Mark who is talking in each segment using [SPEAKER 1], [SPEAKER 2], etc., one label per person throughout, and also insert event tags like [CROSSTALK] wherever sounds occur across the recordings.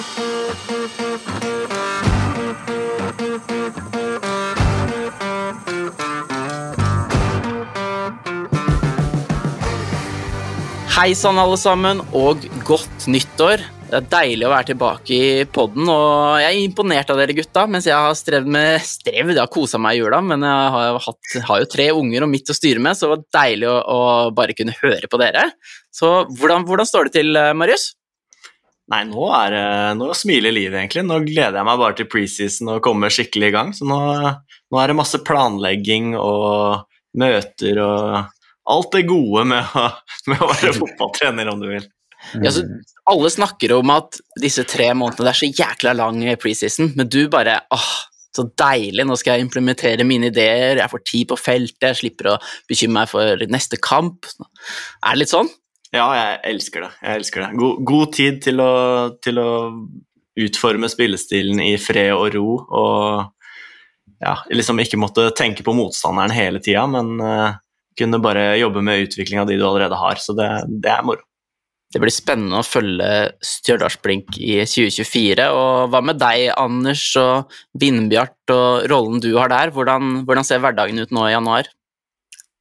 [SPEAKER 1] Hei sann, alle sammen, og godt nyttår. Det er deilig å være tilbake i podden, og jeg er imponert av dere gutta. Mens jeg har strevd med strev, jeg har kosa meg i jula, men jeg har, hatt, har, jo tre unger og mitt å styre med, så det var deilig å, å bare kunne høre på dere. Så hvordan, hvordan står det til, Marius?
[SPEAKER 2] Nei, nå, er, nå smiler livet, egentlig. Nå gleder jeg meg bare til preseason og komme skikkelig i gang. Så nå, nå er det masse planlegging og møter og alt det gode med å, med å være fotballtrener, om du vil.
[SPEAKER 1] Ja, så alle snakker om at disse tre månedene det er så jækla lang preseason, men du bare åh, så deilig, nå skal jeg implementere mine ideer, jeg får tid på feltet, jeg slipper å bekymre meg for neste kamp. Er det litt sånn?
[SPEAKER 2] Ja, jeg elsker det. Jeg elsker det. God, god tid til å, til å, utforme spillestilen i fred og ro, og ja, liksom ikke måtte tenke på motstanderen hele tida, men uh, kunne bare jobbe med utvikling av de du allerede har. Så det, det er moro.
[SPEAKER 1] Det blir spennende å følge Stjørdalsblink i 2024. Og hva med deg, Anders og Vindbjart og rollen du har der? Hvordan, hvordan ser hverdagen ut nå i januar?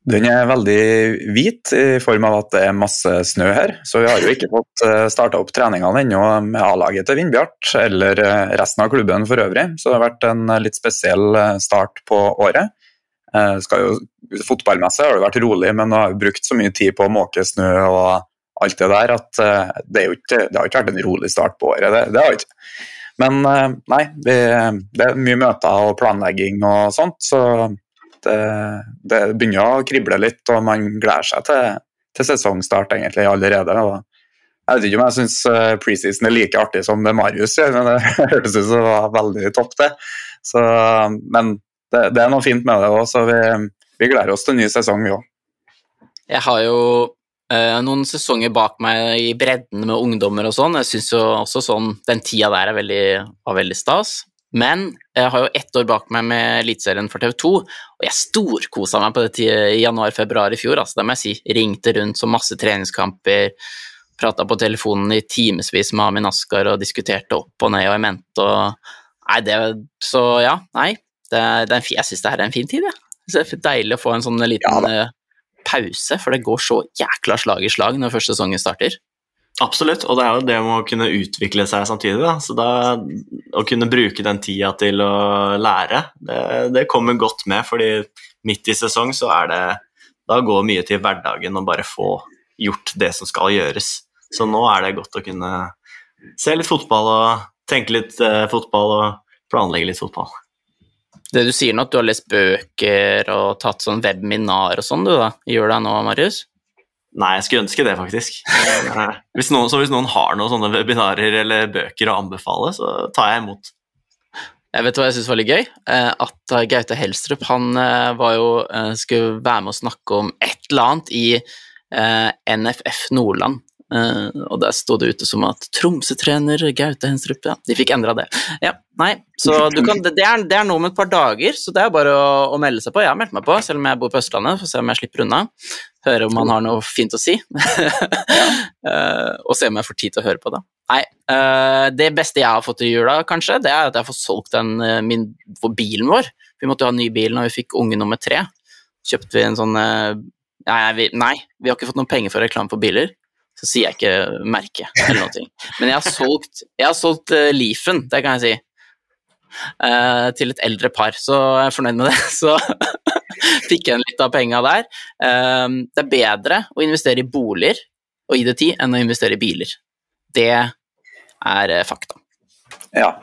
[SPEAKER 3] Den er veldig hvit i form av at det er masse snø her. Så vi har jo ikke fått eh, starta opp treningene ennå med A-laget til Vindbjart eller eh, resten av klubben for øvrig. Så det har vært en litt spesiell eh, start på året. Jo, fotballmessig har det vært rolig, men har vi brukt så mye tid på å måke snø og alt det der at det, ikke, det har ikke vært en rolig start på året. Det, det har ikke. Men nei, det, det, er mye møter og planlegging og sånt, så det, det, begynner å krible litt, og man gleder seg til, til sesongstart egentlig allerede. Og jeg vet ikke om jeg syns eh, preseason er like artig som det Marius gjør, men det [LAUGHS] hørtes ut som det var veldig topp, det. Så, men det, det, er noe fint med det òg, så vi, vi, gleder oss til en ny sesong, vi òg.
[SPEAKER 1] Jeg har jo eh, noen sesonger bak meg i bredden med ungdommer og sånn. Jeg syns jo også sånn den tida der er veldig, var veldig stas. Men jeg har jo ett år bak meg med Eliteserien for TV2, og jeg storkosa meg på det i januar-februar i fjor. Altså, det må jeg si. Ringte rundt så masse treningskamper, prata på telefonen i timevis med Amin Askar og diskuterte opp og ned og i mente og Nei, det Så ja, nei. Det, det en, jeg syns det her er en fin tid, jeg. Ja. Det er deilig å få en sånn liten ja, eh, pause, for det går så jækla slag i slag når første sesongen starter.
[SPEAKER 2] Absolutt, og det er jo det med å kunne utvikle seg samtidig. Da. Så da, å kunne bruke den tida til å lære, det, det, kommer godt med. fordi midt i sesong så er det Da går mye til hverdagen og bare få gjort det som skal gjøres. Så nå er det godt å kunne se litt fotball og tenke litt eh, fotball og planlegge litt fotball.
[SPEAKER 1] Det du sier nå, at du har lest bøker og tatt sånn webinar og sånn, du da, gjør det nå, Marius?
[SPEAKER 2] Nei, jeg skulle ønske det, faktisk. [LAUGHS] Hvis noen, så hvis noen har noen sånne webinarer eller bøker å anbefale, så tar jeg imot.
[SPEAKER 1] Jeg vet hva jeg syns var litt gøy? Eh, at Gaute Helstrup han eh, var jo, eh, skulle være med å snakke om et eller annet i NFF Nordland. Uh, og der sto det ute som at Tromsø-trener Gaute Henstrup Ja, de fikk endra det. Ja, nei, så kan, det, er, det, er, noe om et par dager, så det er bare å, å, melde seg på. Jeg har meldt meg på, selv om jeg bor på Østlandet, for å se om jeg slipper unna. Høre om han har noe fint å si. uh, [LAUGHS] og se om jeg får tid til å høre på det. Nei, uh, det beste jeg har fått i jula, kanskje, det er at jeg har fått solgt den, min, bilen vår. Vi måtte jo ha ny bil når vi fikk unge nummer tre. Kjøpte vi en sånn nei vi, nei, vi har ikke fått noen penger for reklame for biler så sier jeg ikke merke eller noe. Men jeg har solgt, jeg har solgt uh, Leafen, det kan jeg si, uh, til et eldre par, så jeg er fornøyd med det. [LAUGHS] Så fikk jeg en litt av penga der. Uh, det er bedre å investere i boliger og gi det tid enn å investere i biler. Det er fakta.
[SPEAKER 3] Ja,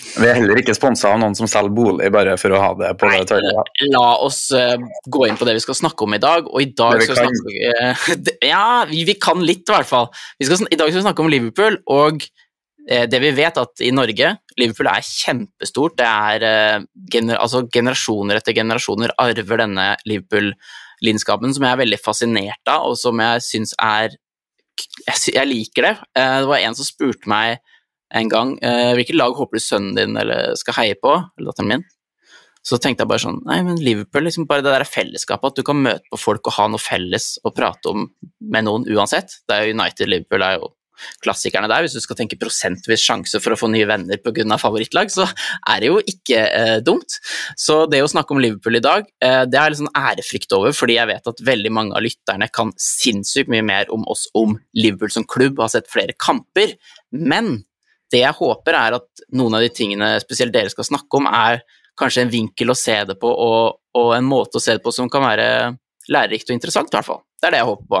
[SPEAKER 3] vi er heller ikke sponsa av noen som selger bolig, bare for å ha det på Nei, det tørre.
[SPEAKER 1] La oss uh, gå inn på det vi skal snakke om i dag, og i dag skal vi snakke uh, [LAUGHS] Ja, vi, vi, kan litt, i hvert fall. Skal, I dag skal vi snakke om Liverpool, og uh, det vi vet at i Norge Liverpool er kjempestort. Det er gener, altså generasjoner etter generasjoner arver denne Liverpool-lidenskapen, som jeg er veldig fascinert av, og som jeg syns er jeg, jeg liker det. Det var en som spurte meg en gang eh, hvilket lag håper du sønnen din eller skal heie på, eller datteren min? Så tenkte jeg bare sånn Nei, men Liverpool, liksom bare det der fellesskapet, at du kan møte på folk og ha noe felles å prate om med noen uansett. Det er United, Liverpool er jo klassikerne der. Hvis du skal tenke prosentvis sjanse for å få nye venner pga. favorittlag, så er det jo ikke eh, dumt. Så det å snakke om Liverpool i dag, eh, det er litt sånn ærefrykt over, fordi jeg vet at veldig mange av lytterne kan sinnssykt mye mer om oss om Liverpool som klubb, har sett flere kamper. Men det jeg håper, er at noen av de tingene spesielt dere skal snakke om, er kanskje en vinkel å se det på, og, og en måte å se det på som kan være lærerikt og interessant, i hvert fall. Det er det jeg håper på.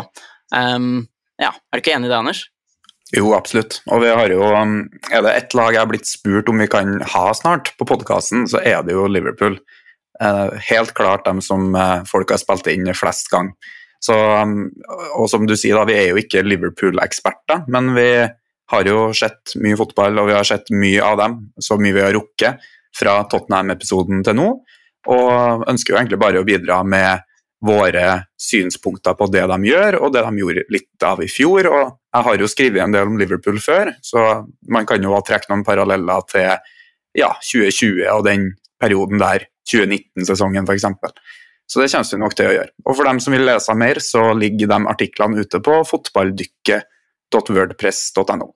[SPEAKER 1] Um, ja, Er du ikke enig i det, Anders?
[SPEAKER 3] Jo, absolutt. Og vi har jo, um, er det ett lag jeg har blitt spurt om vi kan ha snart på podkasten, så er det jo Liverpool. Eh, helt klart dem som eh, folk har spilt inn flest gang. Så, um, og som du sier, da, vi er jo ikke Liverpool-eksperter, men vi har jo sett mye fotball, og vi har sett mye av dem, så mye vi har rukket fra Tottenham-episoden til nå. Og ønsker jo egentlig bare å bidra med våre synspunkter på det de gjør, og det de gjorde litt av i fjor. og Jeg har jo skrevet en del om Liverpool før, så man kan jo trekke noen paralleller til ja, 2020 og den perioden der, 2019-sesongen f.eks. Så det kommer vi nok til å gjøre. Og for dem som vil lese mer, så ligger de artiklene ute på fotballdykket.wordpress.no.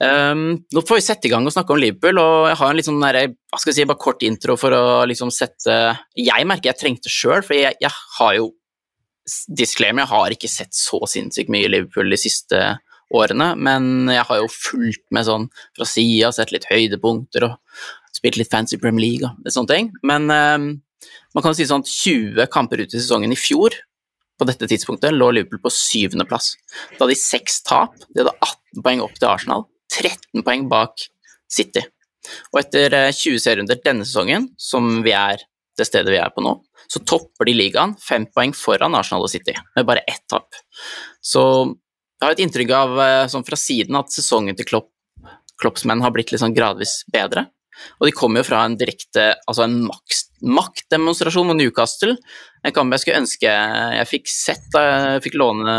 [SPEAKER 1] Um, nå får vi sette i gang og snakke om Liverpool, og jeg har en litt sånn der, hva skal jeg si, bare kort intro for å liksom sette Jeg merker jeg trengte sjøl, for jeg, jeg, har jo Disclaimer, jeg har ikke sett så sinnssykt mye Liverpool de siste årene, men jeg har jo fulgt med sånn fra sida, sett litt høydepunkter og spilt litt fancy Premier League og sånne ting. Men um, man kan si sånn at 20 kamper ut i sesongen i fjor på dette tidspunktet lå Liverpool på syvendeplass. Da hadde de seks tap, de hadde 18 poeng opp til Arsenal, 13 poeng bak City. Og etter 20 eh, serierunder denne sesongen, som vi er det stedet vi er på nå, så topper de ligaen fem poeng foran Arsenal og City, med bare ett tap. Så jeg har et inntrykk av, eh, sånn fra siden, at sesongen til Klopp, Klopps menn har blitt litt sånn gradvis bedre. Og de kommer jo fra en direkte altså en maktdemonstrasjon mot Newcastle. En kamp jeg skulle ønske jeg fikk sett da jeg fikk låne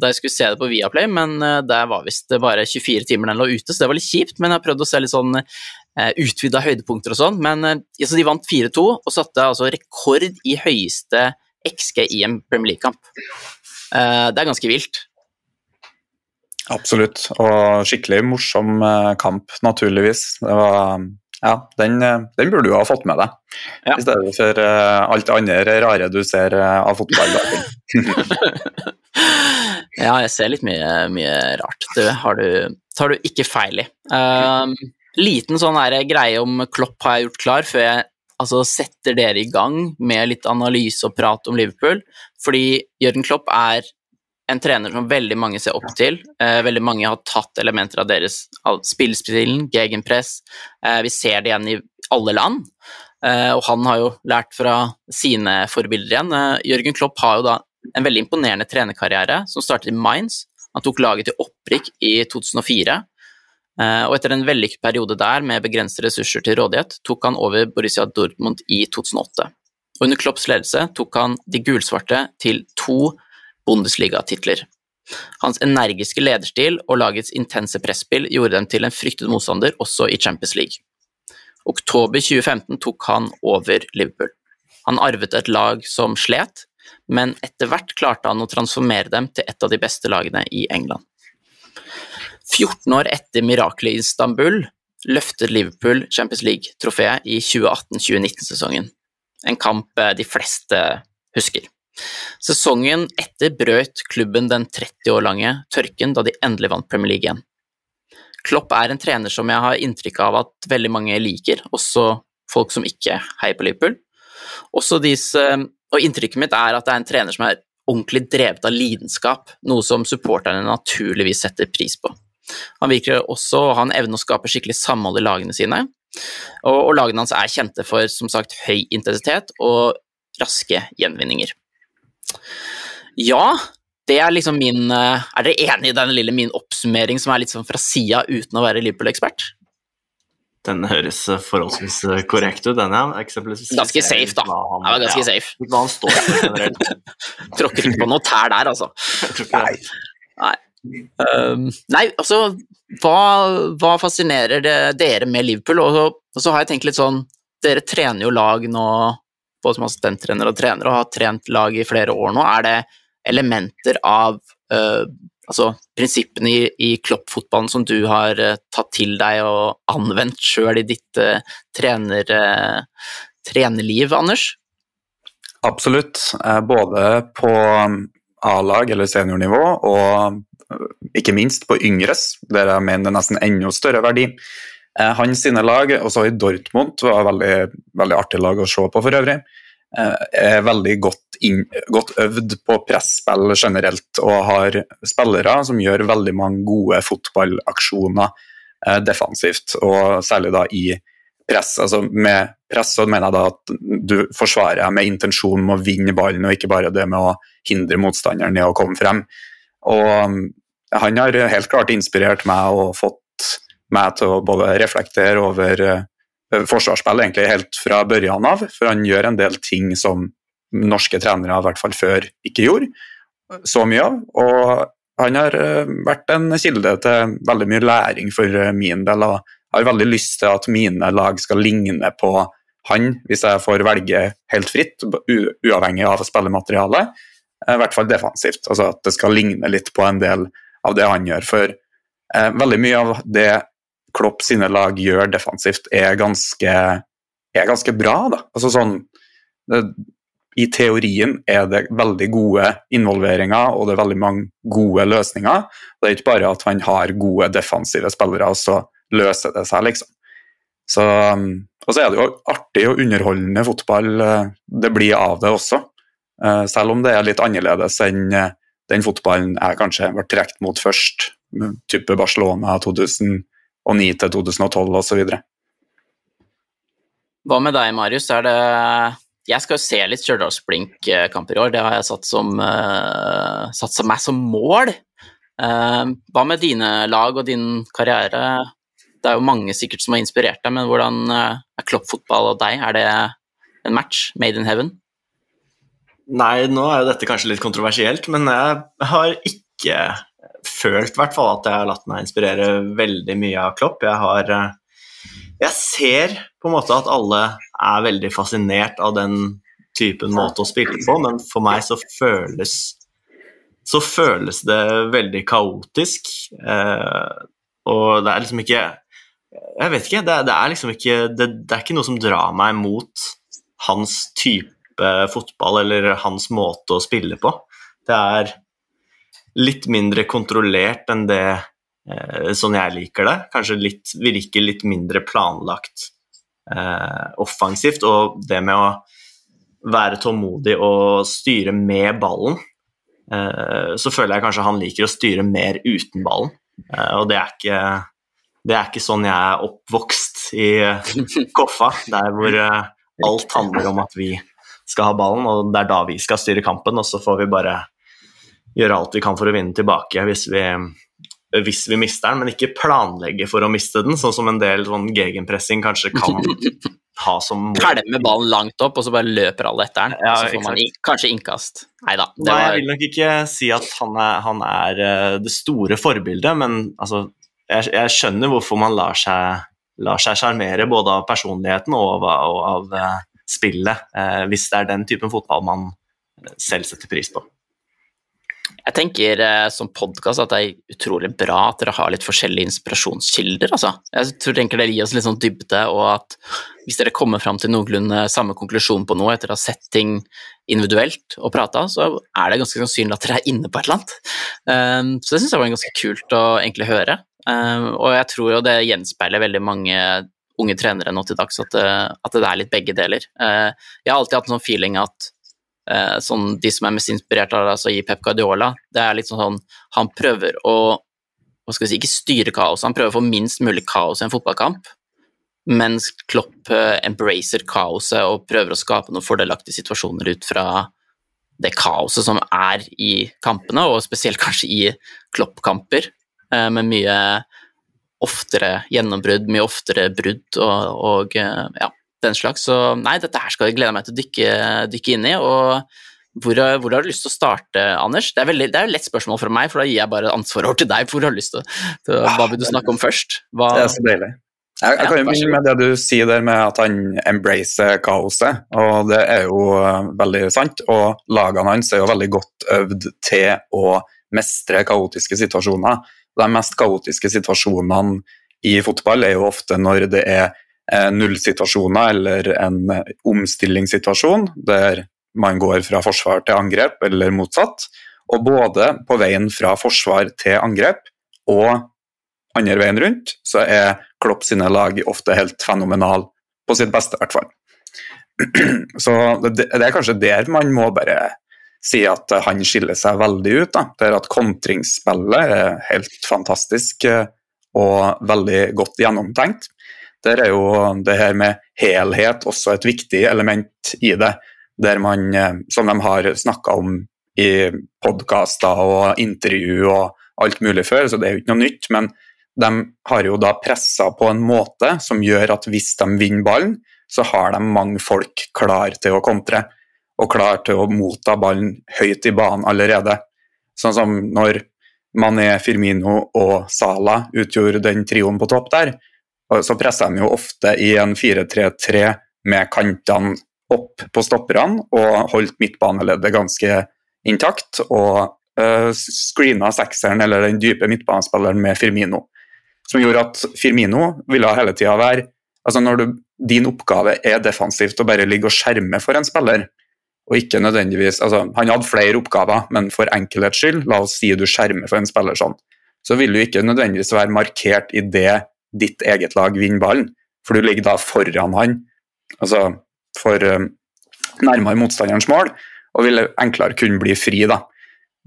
[SPEAKER 1] da jeg skulle se det på Viaplay, men eh, der var visst bare 24 timer den lå ute, så det var litt kjipt. Men jeg har prøvd å se litt sånn uh, utvida høydepunkter og sånn. Men altså, de vant 4-2 og satte altså rekord i høyeste XG i en Premier League-kamp. Det er ganske vilt.
[SPEAKER 3] Absolutt, og skikkelig morsom kamp, naturligvis. Det var ja, den, eh, den, burde du ha fått med deg, ja. i stedet for uh, alt det andre rare du ser uh, av fotball. [LAUGHS]
[SPEAKER 1] ja, jeg ser litt mye, mye rart. Det har du, tar du ikke feil i. Uh, liten sånn greie om Klopp har jeg gjort klar før jeg altså, setter dere i gang med litt analyse og prat om Liverpool. Fordi Jørgen Klopp er en trener som veldig mange ser opp til. Eh, veldig mange har tatt elementer av deres spillspillen, gegenpress. Eh, vi ser det igjen i alle land. Eh, og han har jo lært fra sine forbilder igjen. Eh, Jørgen Klopp har jo da en veldig imponerende trenerkarriere som startet i Mainz. Han tok laget til opprykk i 2004. Eh, og etter en vellykket periode der med begrensede ressurser til rådighet, tok han over Borussia Dortmund i 2008. Og under Klopps ledelse tok han de gulsvarte til to Bundesliga-titler. Hans energiske lederstil og lagets intense presspill gjorde dem til en fryktet motstander også i Champions League. Oktober 2015 tok han over Liverpool. Han arvet et lag som slet, men etter hvert klarte han å transformere dem til et av de beste lagene i England. 14 år etter miraklet i Istanbul løftet Liverpool Champions League-trofeet i 2018-2019-sesongen. En kamp de fleste husker. Sesongen etter brøt klubben den 30 år lange tørken da de endelig vant Premier League igjen. Klopp er en trener som jeg har inntrykk av at veldig mange liker, også folk som ikke heier på Liverpool. Disse, og inntrykket mitt er at det er en trener som er ordentlig drevet av lidenskap, noe som supporterne naturligvis setter pris på. Han virker også å ha en evne å skape skikkelig samhold i lagene sine, og lagene hans er kjente for som sagt høy intensitet og raske gjenvinninger. Ja, det er liksom min eh, Er dere enig i den lille min oppsummering som er litt sånn fra sida uten å være Liverpool-ekspert?
[SPEAKER 2] Den høres eh, forholdsvis eh, korrekt ut, den, ja.
[SPEAKER 1] Ganske safe, da. Han, ja, ganske ja, safe.
[SPEAKER 2] Hva han står for. [LAUGHS]
[SPEAKER 1] Tråkker ikke på noe tær der, altså. Nei. Nei. Um, nei, altså hva, hva fascinerer det, dere med Liverpool? Og så, og så har jeg tenkt litt sånn Dere trener jo lag nå både som assistenttrener og trener og har trent lag i flere år nå, er det elementer av uh, altså, prinsippene i, i Klopp-fotballen som du har uh, tatt til deg og anvendt sjøl i ditt uh, trener, trenerliv, Anders?
[SPEAKER 3] Absolutt. Både på um, A-lag eller seniornivå, og ikke minst på yngres, der jeg mener det er nesten enda større verdi. Hans sine lag, også i Dortmund, var veldig, veldig artig lag å se på for øvrig. Eh, er veldig godt, inn, godt, øvd på presspill generelt og har spillere som gjør veldig mange gode fotballaksjoner eh, defensivt, og særlig da i press. Altså med press så mener jeg da at du forsvarer med intensjonen med å vinne ballen, og ikke bare det med å hindre motstanderen i å komme frem. Og um, han har helt klart inspirert meg og fått meg til å både reflektere over eh, forsvarsspill egentlig helt fra børjan av, for han gjør en del ting som norske trenere i hvert fall før ikke gjorde så mye av. Og han har eh, vært en kilde til veldig mye læring for eh, min del. og har veldig lyst til at mine lag skal ligne på han, hvis jeg får velge helt fritt, uavhengig av spillematerialet. I hvert fall defensivt. altså At det skal ligne litt på en del av det han gjør. For eh, veldig mye av det Klopp sine lag gjør defensivt, er ganske, er ganske bra. Da. Altså sånn, det, I teorien er det veldig gode involveringer og det er veldig mange gode løsninger. Det er ikke bare at han har gode defensive spillere, og så løser det seg, liksom. Så, og så er det jo artig og underholdende fotball eh, det blir av det også. Eh, selv om det er litt annerledes enn eh, den fotballen jeg kanskje ble trukket mot først, type Barcelona 2000 og 9 til 2012 osv.
[SPEAKER 1] Hva med deg, Marius? Er det Jeg skal jo se litt Stjørdals-Blink-kamper i år, det har jeg satt som, uh, satt som meg som mål. Uh, hva med dine lag og din karriere? Det er jo mange sikkert som har inspirert deg, men hvordan uh, er Klopp-fotball og deg? Er det en match made in heaven?
[SPEAKER 2] Nei, nå er jo dette kanskje litt kontroversielt, men jeg har ikke følt hvert fall at jeg har latt meg inspirere veldig mye av Klopp. Jeg har eh, Jeg ser på en måte at alle er veldig fascinert av den typen måte å spille på, men for meg så føles så føles det veldig kaotisk. Eh, og det er liksom ikke Jeg vet ikke. Det, det er liksom ikke det, det, er ikke noe som drar meg mot hans type fotball eller hans måte å spille på. Det er litt mindre kontrollert enn det eh, sånn jeg liker det. Kanskje litt, virker litt mindre planlagt eh, offensivt. Og det med å være tålmodig og styre med ballen, eh, så føler jeg kanskje han liker å styre mer uten ballen. Eh, og det er, ikke, det er ikke sånn jeg er oppvokst i Koffa, der hvor eh, alt handler om at vi skal ha ballen, og det er da vi skal styre kampen, og så får vi bare gjøre alt vi kan for å vinne tilbake hvis vi, hvis vi mister den, men ikke planlegge for å miste den, sånn som en del sånn gegenpressing kanskje kan [LAUGHS] ha som
[SPEAKER 1] mål. Pælme ballen langt opp, og så bare løper alle etter den. Ja, så får man kanskje innkast. Neida,
[SPEAKER 2] Nei da. Jeg vil nok ikke si at han er, han er eh, det store forbildet, men altså, jeg, jeg, skjønner hvorfor man lar seg lar seg sjarmere både av personligheten og av, og av uh, spillet, eh, hvis det er den typen fotball man selv setter pris på.
[SPEAKER 1] Jeg tenker eh, som podkast at det er utrolig bra at dere har litt forskjellige inspirasjonskilder. Altså. Jeg tror tenker det gir oss litt sånn dybde, og at hvis dere kommer fram til noenlunde samme konklusjon på noe etter å ha sett ting individuelt og prata, så er det ganske sannsynlig at dere er inne på et eller annet. Um, så det syns jeg var ganske kult å egentlig høre. Um, og jeg tror jo det gjenspeiler veldig mange unge trenere nå til dags, at, at det er litt begge deler. Uh, jeg har alltid hatt en sånn feeling at eh, sånn, de som er mest inspirert av altså, i Pep Guardiola, det er litt sånn Han prøver å si, ikke styre kaoset, han prøver å få minst mulig kaos i en fotballkamp, mens Klopp eh, embracer kaoset og prøver å skape noen fordelaktige situasjoner ut fra det kaoset som er i kampene, og spesielt kanskje i Klopp-kamper, eh, med mye oftere gjennombrudd, mye oftere brudd og, og eh, ja, den slags. Så nei, dette her skal jeg glede meg til å dykke, dykke inn i. og hvor, hvor, har du lyst til å starte, Anders? Det er, veldig, det er et lett spørsmål fra meg, for da gir jeg bare ansvaret over til deg. Hvor har du lyst til, til Hva vil du snakke om først? Hva,
[SPEAKER 3] det er så deilig. Jeg, jeg kan jo begynne med det du sier der med at han embracer kaoset, og det er jo uh, veldig sant. Og lagene hans er jo veldig godt øvd til å mestre kaotiske situasjoner. De mest kaotiske situasjonene i fotball er jo ofte når det er eh, nullsituasjoner eller en omstillingssituasjon der man går fra forsvar til angrep, eller motsatt. Og både på veien fra forsvar til angrep og andre veien rundt, så er Klopp sine lag ofte helt fenomenal på sitt beste, i hvert fall. [CLEARS THROAT] Så det, er kanskje der man må bare si at han skiller seg veldig ut. Da. Det er at kontringsspillet er helt fantastisk eh, og veldig godt gjennomtenkt. Der er jo det her med helhet også et viktig element i det. Man, eh, som de har snakka om i podkaster og intervju og alt mulig før, så det er jo ikke noe nytt. Men de har jo da pressa på en måte som gjør at hvis de vinner ballen, så har de mange folk klar til å kontre. Og klar til å motta ballen høyt i banen allerede. Sånn som når Mané, Firmino og Sala utgjorde den trioen på topp der, så presser de jo ofte i en 4-3-3 med kantene opp på stopperne og holdt midtbaneleddet ganske intakt. Og uh, screena sekseren eller den dype midtbanespilleren med Firmino. Som gjorde at Firmino ville hele tida være Altså Når du, din oppgave er defensivt å bare ligge og skjerme for en spiller, og ikke nødvendigvis altså Han hadde flere oppgaver, men for enkelhets skyld, la oss si du skjermer for en spiller sånn, så vil du ikke nødvendigvis være markert i det ditt eget lag vinner ballen, for du ligger da foran han, altså for um, nærmere motstanderens mål, og vil enklere kunne bli fri. da.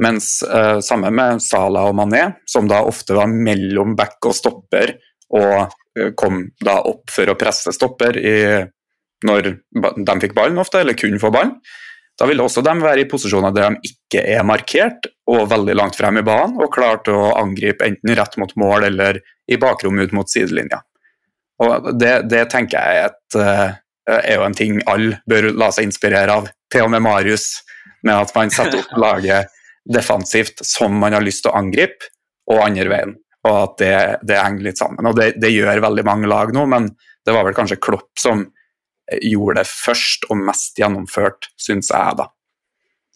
[SPEAKER 3] Mens uh, sammen med Salah og Mané, som da ofte var mellom back og stopper, og uh, kom da opp for å presse stopper i, når de fikk ballen ofte, eller kunne få ballen. Da vil også de være i posisjoner der de ikke er markert og veldig langt frem i banen, og klar til å angripe enten rett mot mål eller i bakrom ut mot sidelinja. Og det, det tenker jeg er, et, uh, er jo en ting alle bør la seg inspirere av, til og med Marius, med at man setter opp laget defensivt som man har lyst til å angripe, og andre veien. Og at det, det henger litt sammen. Og det, det, gjør veldig mange lag nå, men det var vel kanskje Klopp som gjorde det først og mest gjennomført, syns jeg, da.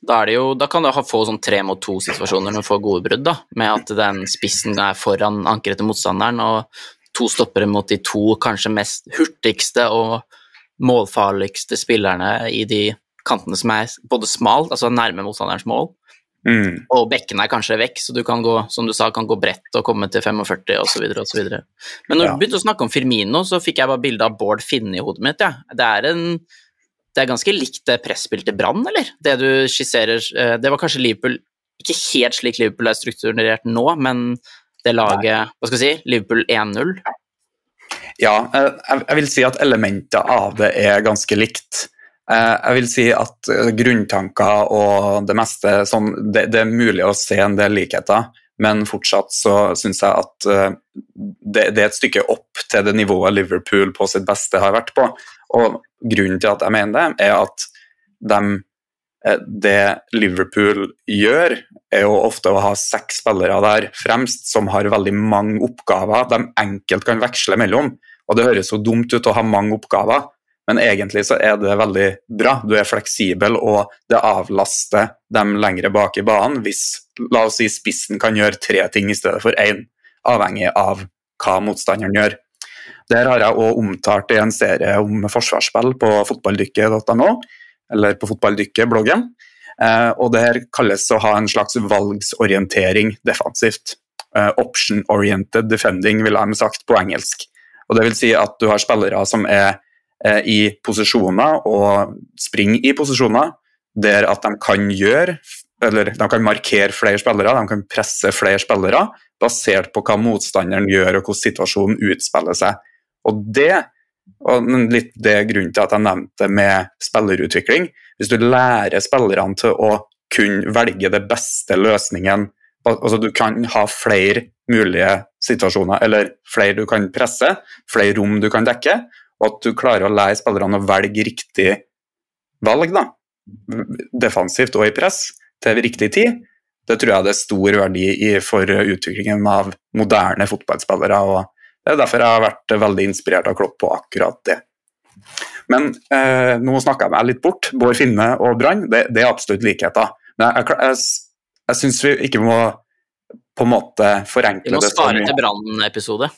[SPEAKER 1] Da, jo, da, kan du få sånn tre mot to-situasjoner når du får gode brudd, da, med at den spissen er foran ankeret til motstanderen, og to stoppere mot de to kanskje mest hurtigste og målfarligste spillerne i de kantene som er både smalt, altså nærme motstanderens mål, Mm. Og bekkene er kanskje vekk, så du kan gå som du sa, kan gå bredt og komme til 45 osv. osv. Men når ja. du begynte å snakke om Firmino, så fikk jeg bare bilde av Bård Finne i hodet mitt. Ja. Det, er en, det er ganske likt det presspillet til Brann, eller? Det du skisserer eh, Det var kanskje Liverpool Ikke helt slik Liverpool er strukturert nå, men det laget Hva skal jeg si? Liverpool 1-0?
[SPEAKER 3] Ja, eh, jeg vil si at elementet av det er ganske likt. Eh, jeg vil si at eh, grunntanker og det meste sånn, det, det, er mulig å se en del likheter, men fortsatt så syns jeg at eh, det, det, er et stykke opp til det nivået Liverpool på sitt beste har vært på. Og grunnen til at jeg mener det, er at de, det Liverpool gjør, er jo ofte å ha seks spillere der fremst som har veldig mange oppgaver de enkelt kan veksle mellom. Og det høres så dumt ut å ha mange oppgaver, men egentlig så er det veldig bra. Du er fleksibel, og det avlaster dem lengre bak i banen hvis la oss si spissen kan gjøre tre ting i stedet for én, avhengig av hva motstanderen gjør. Der har jeg òg omtalt i en serie om forsvarsspill på fotballdykket.no, eller på fotballdykket-bloggen. Eh, og det her kalles å ha en slags valgsorientering defensivt. Eh, option-oriented defending, ville de sagt på engelsk. Og det vil si at du har spillere som er i posisjoner og springe i posisjoner der at de kan gjøre eller de kan markere flere spillere, de kan presse flere spillere, basert på hva motstanderen gjør og hvordan situasjonen utspiller seg. Og det og litt det er grunnen til at jeg nevnte med spillerutvikling. Hvis du lærer spillerne til å kunne velge det beste løsningen altså Du kan ha flere mulige situasjoner, eller flere du kan presse, flere rom du kan dekke, og at du klarer å lære spillerne å velge riktig valg, da, defensivt og i press, til riktig tid, det tror jeg det er stor verdi i for utviklingen av moderne fotballspillere. og Det er derfor jeg har vært veldig inspirert av Klopp på akkurat det. Men eh, nå snakka jeg meg litt bort. Bård Finne og Brann, det, det, er absolutt likheter. Men jeg, jeg, jeg, jeg syns vi ikke må på en måte forenkle det
[SPEAKER 1] Vi må spare til Brann-episode.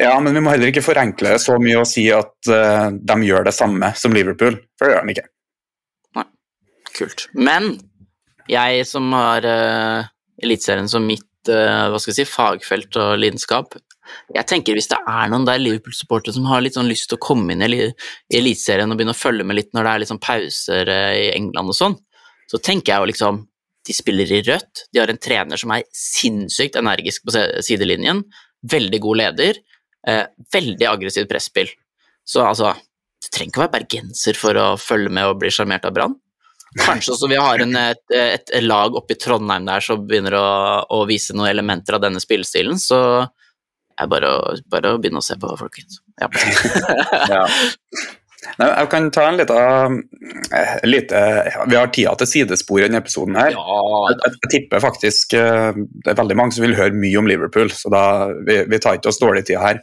[SPEAKER 3] Ja, men vi må heller ikke forenkle det så mye og si at uh, de gjør det samme som Liverpool, for det gjør de ikke. Nei.
[SPEAKER 1] Kult. Men jeg som har uh, Eliteserien som mitt uh, hva skal jeg si, fagfelt og lidenskap Jeg tenker hvis det er noen der Liverpool-supportere som har litt sånn lyst til å komme inn i, eli- i Eliteserien og begynne å følge med litt når det er sånn pauser uh, i England og sånn, så tenker jeg jo liksom De spiller i rødt, de har en trener som er sinnssykt energisk på sidelinjen, veldig god leder, eh, veldig aggressivt presspill. Så altså Du trenger ikke å være bergenser for å følge med og bli sjarmert av Brann. Kanskje også vi har en, et, et, lag oppe i Trondheim der som begynner å, å vise noen elementer av denne spillestilen, så er det bare å, bare å begynne å se på, folkens. Ja. [LAUGHS]
[SPEAKER 3] Ja. Nei, jeg kan ta en liten eh, lite, Vi har tida til sidespor i denne episoden her. Jeg, jeg, jeg tipper faktisk eh, det er veldig mange som vil høre mye om Liverpool, så da, vi, vi tar ikke oss dårlig tid her.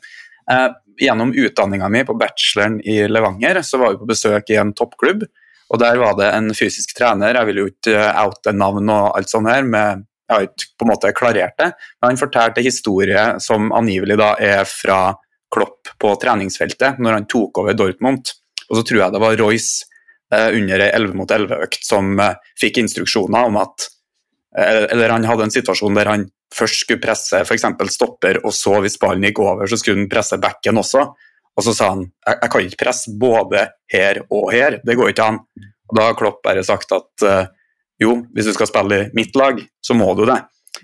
[SPEAKER 3] Eh, gjennom utdanninga mi på bacheloren i Levanger så var vi på besøk i en toppklubb. Og der var det en fysisk trener, jeg vil jo ikke eh, oute navn og alt sånt her, med, jeg har ikke på en måte klarert det, men han fortalte historie som angivelig da er fra Klopp på treningsfeltet, når han tok over Dortmund. Og så tror jeg det var Royce eh, under ei 11 mot 11-økt som eh, fikk instruksjoner om at eh, Eller han hadde en situasjon der han først skulle presse f.eks. stopper, og så, hvis ballen gikk over, så skulle han presse backen også. Og så sa han jeg, jeg kan ikke presse både her og her, det går ikke an. Og da har Klopp bare sagt at jo, hvis du skal spille i mitt lag, så må du det.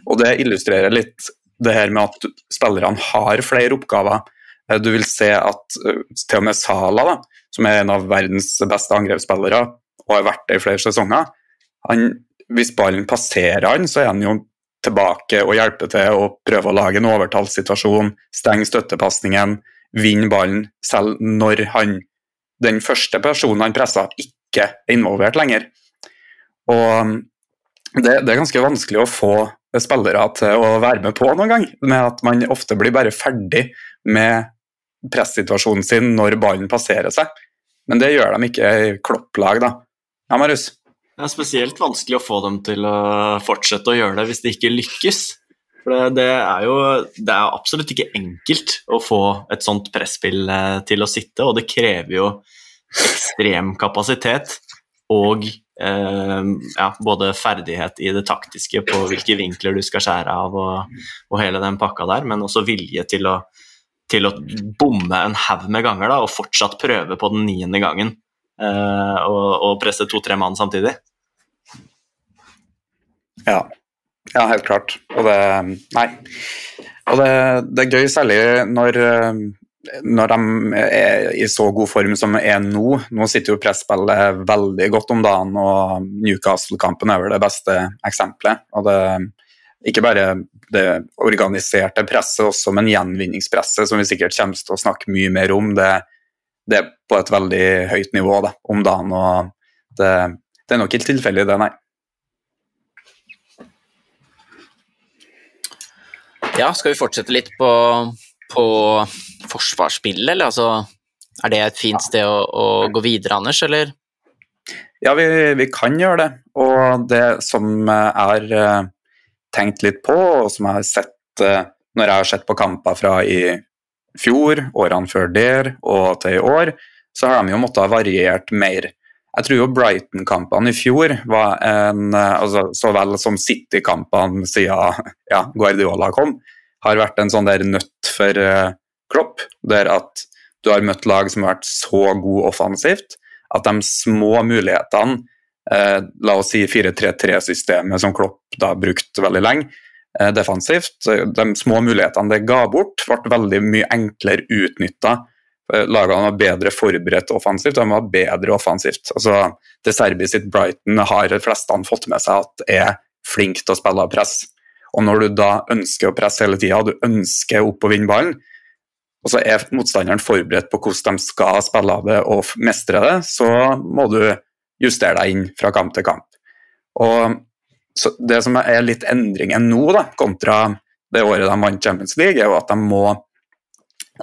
[SPEAKER 3] Og det illustrerer litt det her med at spillerne har flere oppgaver. Eh, Du vil se at eh, til og med Sala, da, som er en av verdens beste angrepsspillere og har vært det i flere sesonger, han, hvis ballen passerer han, så er han jo tilbake og hjelper til å prøve å lage en overtallssituasjon, stenge støttepasningen, vinne ballen, selv når han, den første personen han pressa, ikke er involvert lenger. Og um, det, det er ganske vanskelig å få spillere til å være med på noen gang, med at man ofte blir bare ferdig med pressituasjonen sin når ballen passerer seg. Men det gjør de ikke i klopplag, da. Ja, Marius?
[SPEAKER 2] Det er spesielt vanskelig å få dem til å fortsette å gjøre det hvis de ikke lykkes. For det, er jo det er absolutt ikke enkelt å få et sånt presspill eh, til å sitte, og det krever jo ekstrem kapasitet og eh, ja, både ferdighet i det taktiske på hvilke vinkler du skal skjære av og, og hele den pakka der, men også vilje til å, til å bomme en haug med ganger da, og fortsatt prøve på den niende gangen uh, og, og presse to-tre mann samtidig.
[SPEAKER 3] Ja. ja, helt klart. Og det Nei. Og det, det er gøy særlig når, eh, når de er i så god form som de er nå. Nå sitter jo presspillet veldig godt om dagen, og Newcastle-kampen er vel det beste eksempelet. Og det ikke bare det organiserte presset, også, men gjenvinningspresset, som vi sikkert kommer til å snakke mye mer om. Det, det er på et veldig høyt nivå da, om dagen, og det, det er nok ikke tilfeldig, det, nei.
[SPEAKER 1] Ja, skal vi fortsette litt på, på forsvarsspillet, eller altså Er det et fint sted å, å gå videre, Anders, eller?
[SPEAKER 3] Ja, vi, vi kan gjøre det. Og det som er eh, tenkt litt på, og som jeg har sett eh, når jeg har sett på kamper fra i fjor, årene før der og til i år, så har de jo måttet ha variert mer. Jeg tror jo Brighton-kampene i fjor var en eh, altså, Så vel som City-kampene siden [LAUGHS] ja, Guardiola kom, har vært en sånn der nøtt for uh, Klopp, der at du har møtt lag som har vært så gode offensivt at de små mulighetene La oss si 4-3-3-systemet som Klopp da brukte veldig lenge, eh, defensivt. De små mulighetene det ga bort, ble veldig mye enklere utnytta. Lagene var bedre forberedt offensivt, de var bedre offensivt. Altså, det Serbi sitt Brighton har de fleste fått med seg at er flink til å spille av press. Og når du da ønsker å presse hele tida, du ønsker opp og vinne ballen, og så er motstanderen forberedt på hvordan de skal spille av det og mestre det, så må du justere deg inn fra kamp til kamp. Og Det som er litt endringen nå, da, kontra det året de vant Champions League, er jo at de må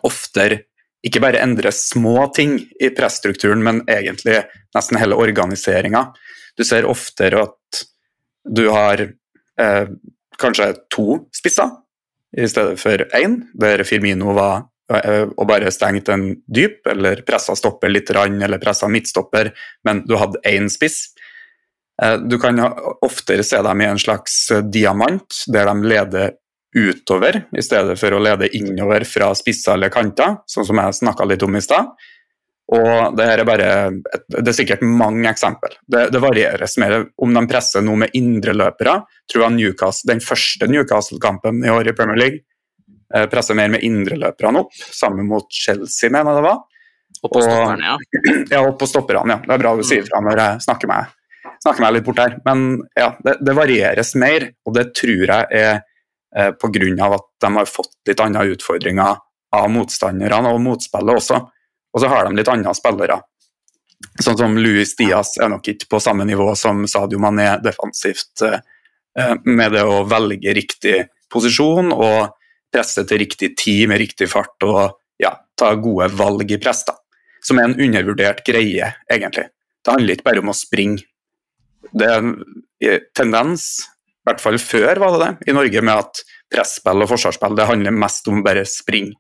[SPEAKER 3] oftere ikke bare endre små ting i presstrukturen, men egentlig nesten hele organiseringa. Du ser oftere at du har eh, kanskje to spisser i stedet for én, der Firmino var og bare stengte en dyp, eller pressa stopper litt, eller pressa midtstopper, men du hadde én spiss. Eh, du kan oftere se dem i en slags diamant, der de leder utover i stedet for å lede innover fra spisser eller kanter, sånn som jeg snakka litt om i stad. Og det er bare et, Det er sikkert mange eksempel. Det, det varieres mer om de presser noe med indreløpere. Tror jeg Newcastle, Den første Newcastle-kampen i år i Premier League eh, presser mer med indreløperne opp, sammen mot Chelsea, mener jeg det var.
[SPEAKER 1] Og på stopperne, ja. [CLEARS THROAT]
[SPEAKER 3] Ja, og på stopperne, ja. Det er bra du sier fra når jeg snakker meg, snakker meg litt bort her. Men ja, det, det varieres mer, og det tror jeg er eh, pga. at de har fått litt andre utfordringer av motstanderne og motspillet også. Og så har de litt andre spillere. Sånn som Louis Diaz er nok ikke på samme nivå som Sadio Mané defensivt, eh, med det å velge riktig posisjon og presse til riktig tid med riktig fart og ja, ta gode valg i press. da. Som er en undervurdert greie, egentlig. Det handler ikke bare om å springe. Det er en tendens, i hvert fall før var det det, i Norge, med at presspill og forsvarsspill det handler mest om bare spring.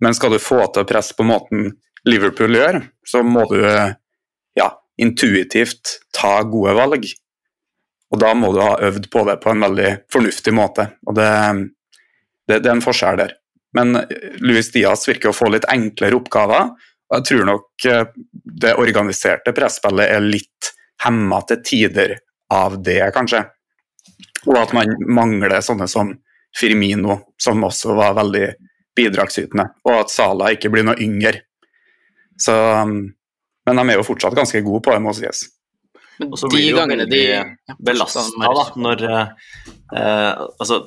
[SPEAKER 3] Men skal du få til å presse på måten Liverpool gjør, så må du ja, intuitivt ta gode valg. Og da må du ha øvd på det på en veldig fornuftig måte. Og det, det, det er en forskjell der. Men Luis Diaz virker å få litt enklere oppgaver. Og jeg tror nok eh, det organiserte presspillet er litt hemma til tider av det, kanskje. Og at man mangler sånne som Firmino, som også var veldig bidragsytende. Og at Sala ikke blir noe yngre. Så, um, men de er jo fortsatt ganske gode på det, må sies.
[SPEAKER 2] Men de gangene de belasta da, når eh, Altså,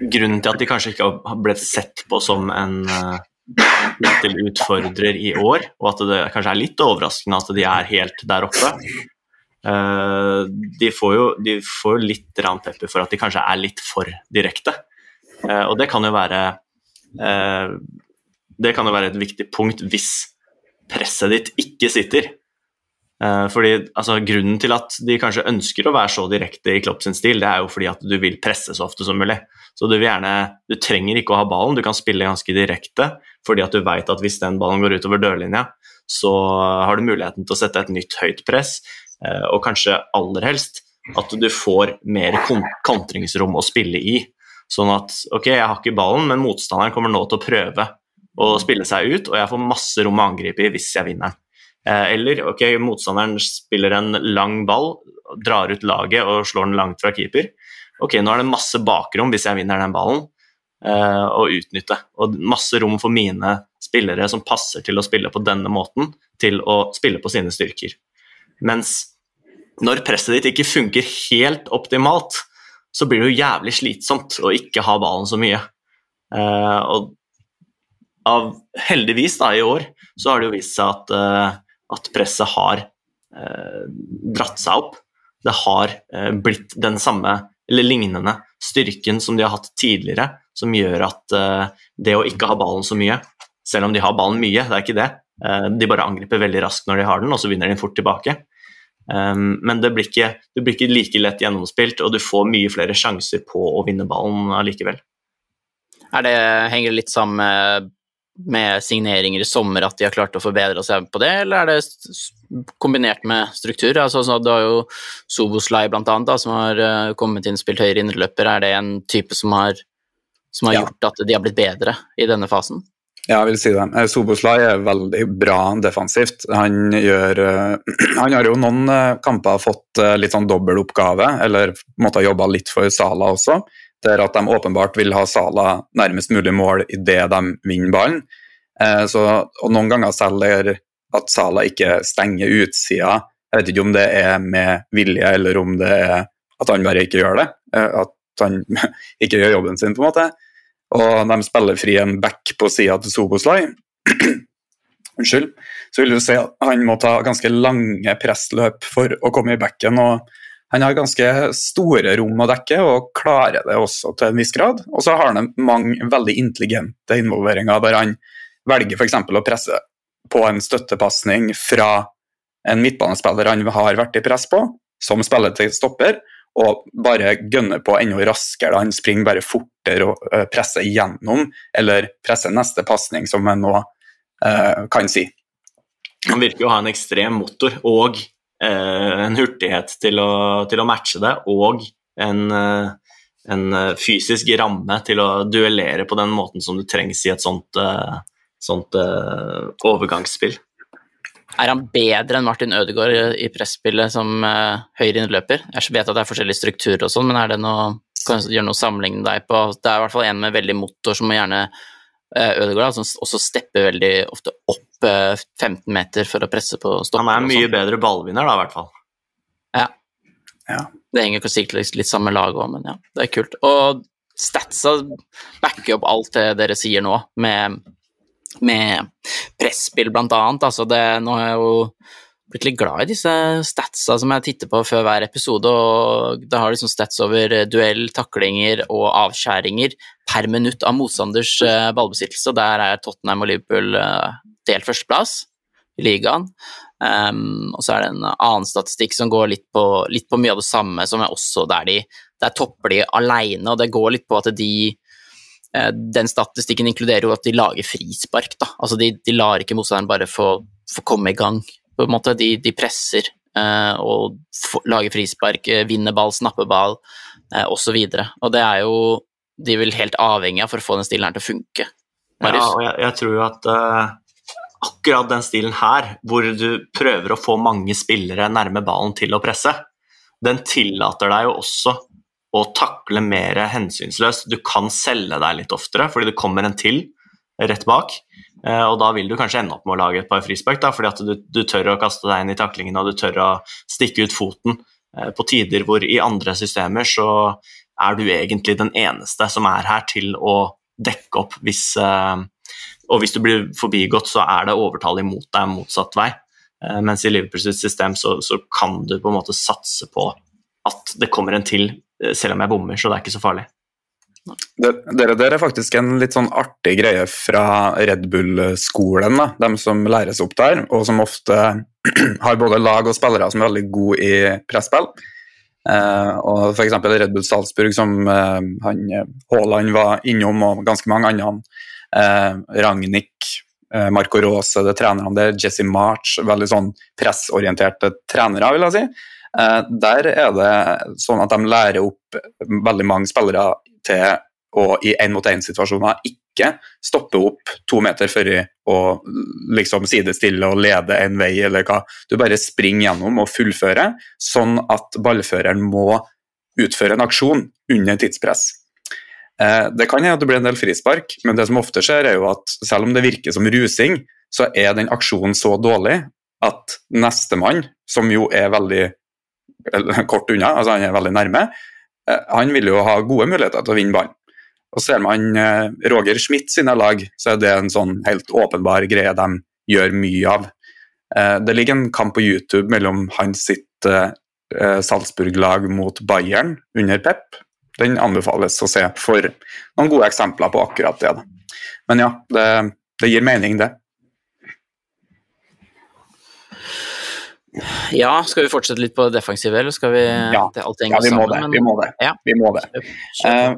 [SPEAKER 2] grunnen til at de kanskje ikke har blitt sett på som en eh, til utfordrer i år, og at det kanskje er litt overraskende at de er helt der oppe. Eh, de, får jo, de får jo litt pepper for at de kanskje er litt for direkte. Eh, og det kan jo være det kan jo være et viktig punkt hvis presset ditt ikke sitter. Fordi altså, Grunnen til at de kanskje ønsker å være så direkte i Klopp sin stil, det er jo fordi at du vil presse så ofte som mulig. Så du gjerne, du trenger ikke å ha ballen, du kan spille ganske direkte fordi at du vet at hvis den ballen går utover dørlinja, så har du muligheten til å sette et nytt høyt press, uh, og kanskje aller helst at du får mer kontringsrom å spille i. Sånn at ok, jeg har ikke ballen, men motstanderen kommer nå til å prøve å spille seg ut, og jeg får masse rom å angripe i hvis jeg vinner. Eh, eller ok, motstanderen spiller en lang ball, drar ut laget og slår den langt fra keeper. Ok, nå er det masse bakrom hvis jeg vinner den ballen, uh, å utnytte. Og masse rom for mine spillere som passer til å spille på denne måten, til å spille på sine styrker. Mens når presset ditt ikke funker helt optimalt, så blir det jo jævlig slitsomt å ikke ha ballen så mye. Uh, og av Heldigvis, da, i år, så har det jo vist seg at, uh, at presset har uh, dratt seg opp. Det har blitt den samme, eller lignende, styrken som de har hatt tidligere, som gjør at det å ikke ha ballen så mye, selv om de har ballen mye, det er ikke det, de bare angriper veldig raskt når de har den, og så vinner de fort tilbake. Um, men det blir, ikke, det blir ikke like lett gjennomspilt, og du får mye flere sjanser på å vinne ballen allikevel.
[SPEAKER 1] Er det, henger det litt sammen med signeringer i sommer at de har klart å forbedre seg på det, eller er det kombinert med struktur? Altså, så du har jo Soboslai blant annet, da, som har uh, kommet inn og spilt høyere indreløper. Er det en type som har, som har ja. gjort at de har blitt bedre i denne fasen?
[SPEAKER 3] Ja, jeg vil si det. Eh, Soboslai er veldig bra defensivt. Han, gjør, uh, [CLEARS THROAT] han har jo noen kamper fått litt sånn dobbeltoppgave, eller måtte ha jobba litt for Sala også der at de åpenbart vil ha Sala nærmest mulig mål idet de vinner ballen. Eh, så, og noen ganger selv at Sala ikke stenger utsida. Jeg vet ikke om det er med vilje, eller om det er at han bare ikke gjør det. Eh, at han [LAUGHS] ikke gjør jobben sin, på en måte. Og de spiller fri en back på sida til Soboslai. [CLEARS THROAT] Unnskyld. Så vil du se at han må ta ganske lange pressløp for å komme i backen. og han har ganske store rom å dekke, og klarer det også til en viss grad. Og så har han mange veldig intelligente involveringer der han velger f.eks. å presse på en støttepasning fra en midtbanespiller han har vært i press på, som spiller til stopper, og bare gønner på enda raskere. Han springer bare fortere og uh, presser gjennom, eller presser neste pasning, som en nå eh, kan si.
[SPEAKER 2] Han virker å ha en ekstrem motor og eh, en hurtighet til å, til å, matche det, og en, en, fysisk ramme til å duellere på den måten som du trengs i et sånt, sånt overgangsspill.
[SPEAKER 1] Er han bedre enn Martin Ødegaard i presspillet som uh, høyreinnløper? Jeg vet at det er forskjellige strukturer og sånn, men er det noe, kan du gjøre noe sammenligne deg på? Det er i hvert fall en med veldig motor som må gjerne uh, Ødegaard, som også stepper veldig ofte opp uh, eh, 15 meter for å presse på stoppen.
[SPEAKER 2] Han er mye sånn. bedre ballvinner, da, i hvert fall.
[SPEAKER 1] Ja. ja. Det henger sikkert litt samme lag òg, men ja, det er kult. Og statsa backer opp alt det dere sier nå, med med presspill, blant annet. Altså det, nå har jeg jo blitt litt glad i disse statsa som jeg titter på før hver episode, og da har liksom stats over duell, taklinger og avskjæringer per minutt av motstanders eh, ballbesittelse. Der er Tottenham og Liverpool eh, delt førsteplass i ligaen. Um, og så er det en annen statistikk som går litt på, litt på mye av det samme, som er også der de der topper de aleine, og det går litt på at de Eh, den statistikken inkluderer jo at de lager frispark. Da. Altså de, de lar ikke motstanderen bare få, få, komme i gang. På en måte. De, de presser eh, og lager frispark, eh, vinner ball, snapper ball eh, osv. Og, så og det er jo de vel helt avhengig av for å få den stilen her til å funke.
[SPEAKER 2] Marius? Ja, og jeg, jeg, tror jo at uh, akkurat den stilen her, hvor du prøver å få mange spillere nærme ballen til å presse, den tillater deg jo også og takle mer hensynsløst. Du kan selge deg litt oftere fordi det kommer en til rett bak. Eh, og da vil du kanskje ende opp med å lage et par frispark, fordi at du, du, tør å kaste deg inn i taklingen og du tør å stikke ut foten eh, på tider hvor i andre systemer så er du egentlig den eneste som er her til å dekke opp hvis eh, Og hvis du blir forbigått, så er det overtall imot deg motsatt vei. Mens i Liverpools system så, så kan du på en måte satse på at det kommer en til selv om jeg bommer, så det er ikke så farlig.
[SPEAKER 3] Det, dere er faktisk en litt sånn artig greie fra Red Bull-skolen, de som læres opp der, og som ofte [CLEARS THROAT] har både lag og spillere som er veldig gode i presspill. Eh, og F.eks. Red Bull Salzburg, som eh, han Haaland var innom, og ganske mange andre. Eh, Ragnhild, eh, Marco Rose, det trenerne der, Jesse March, veldig sånn pressorienterte trenere, vil jeg si. Eh, der er det sånn at de lærer opp veldig mange spillere til å i én-mot-én-situasjoner ikke stoppe opp to meter før og liksom sidestille og lede en vei eller hva. Du bare springer gjennom og fullfører, sånn at ballføreren må utføre en aksjon under tidspress. Eh, det kan hende at det blir en del frispark, men det som ofte skjer, er jo at selv om det virker som rusing, så er den aksjonen så dårlig at nestemann, som jo er veldig [LAUGHS] kort unna, altså han er veldig nærme. Eh, han vil jo ha gode muligheter til å vinne ballen. Og Ser man eh, Roger Schmidt sine lag, så er det en sånn helt åpenbar greie de gjør mye av. Eh, det ligger en kamp på YouTube mellom hans sitt Salzburg-lag mot Bayern under Pep. Den anbefales å se for noen gode eksempler på akkurat det. Men ja, det, det gir mening, det.
[SPEAKER 1] Ja, skal vi fortsette litt på det defensive, eller skal vi
[SPEAKER 3] Ja, ja vi, må sammen, vi, må det. Ja. vi må det. Uh,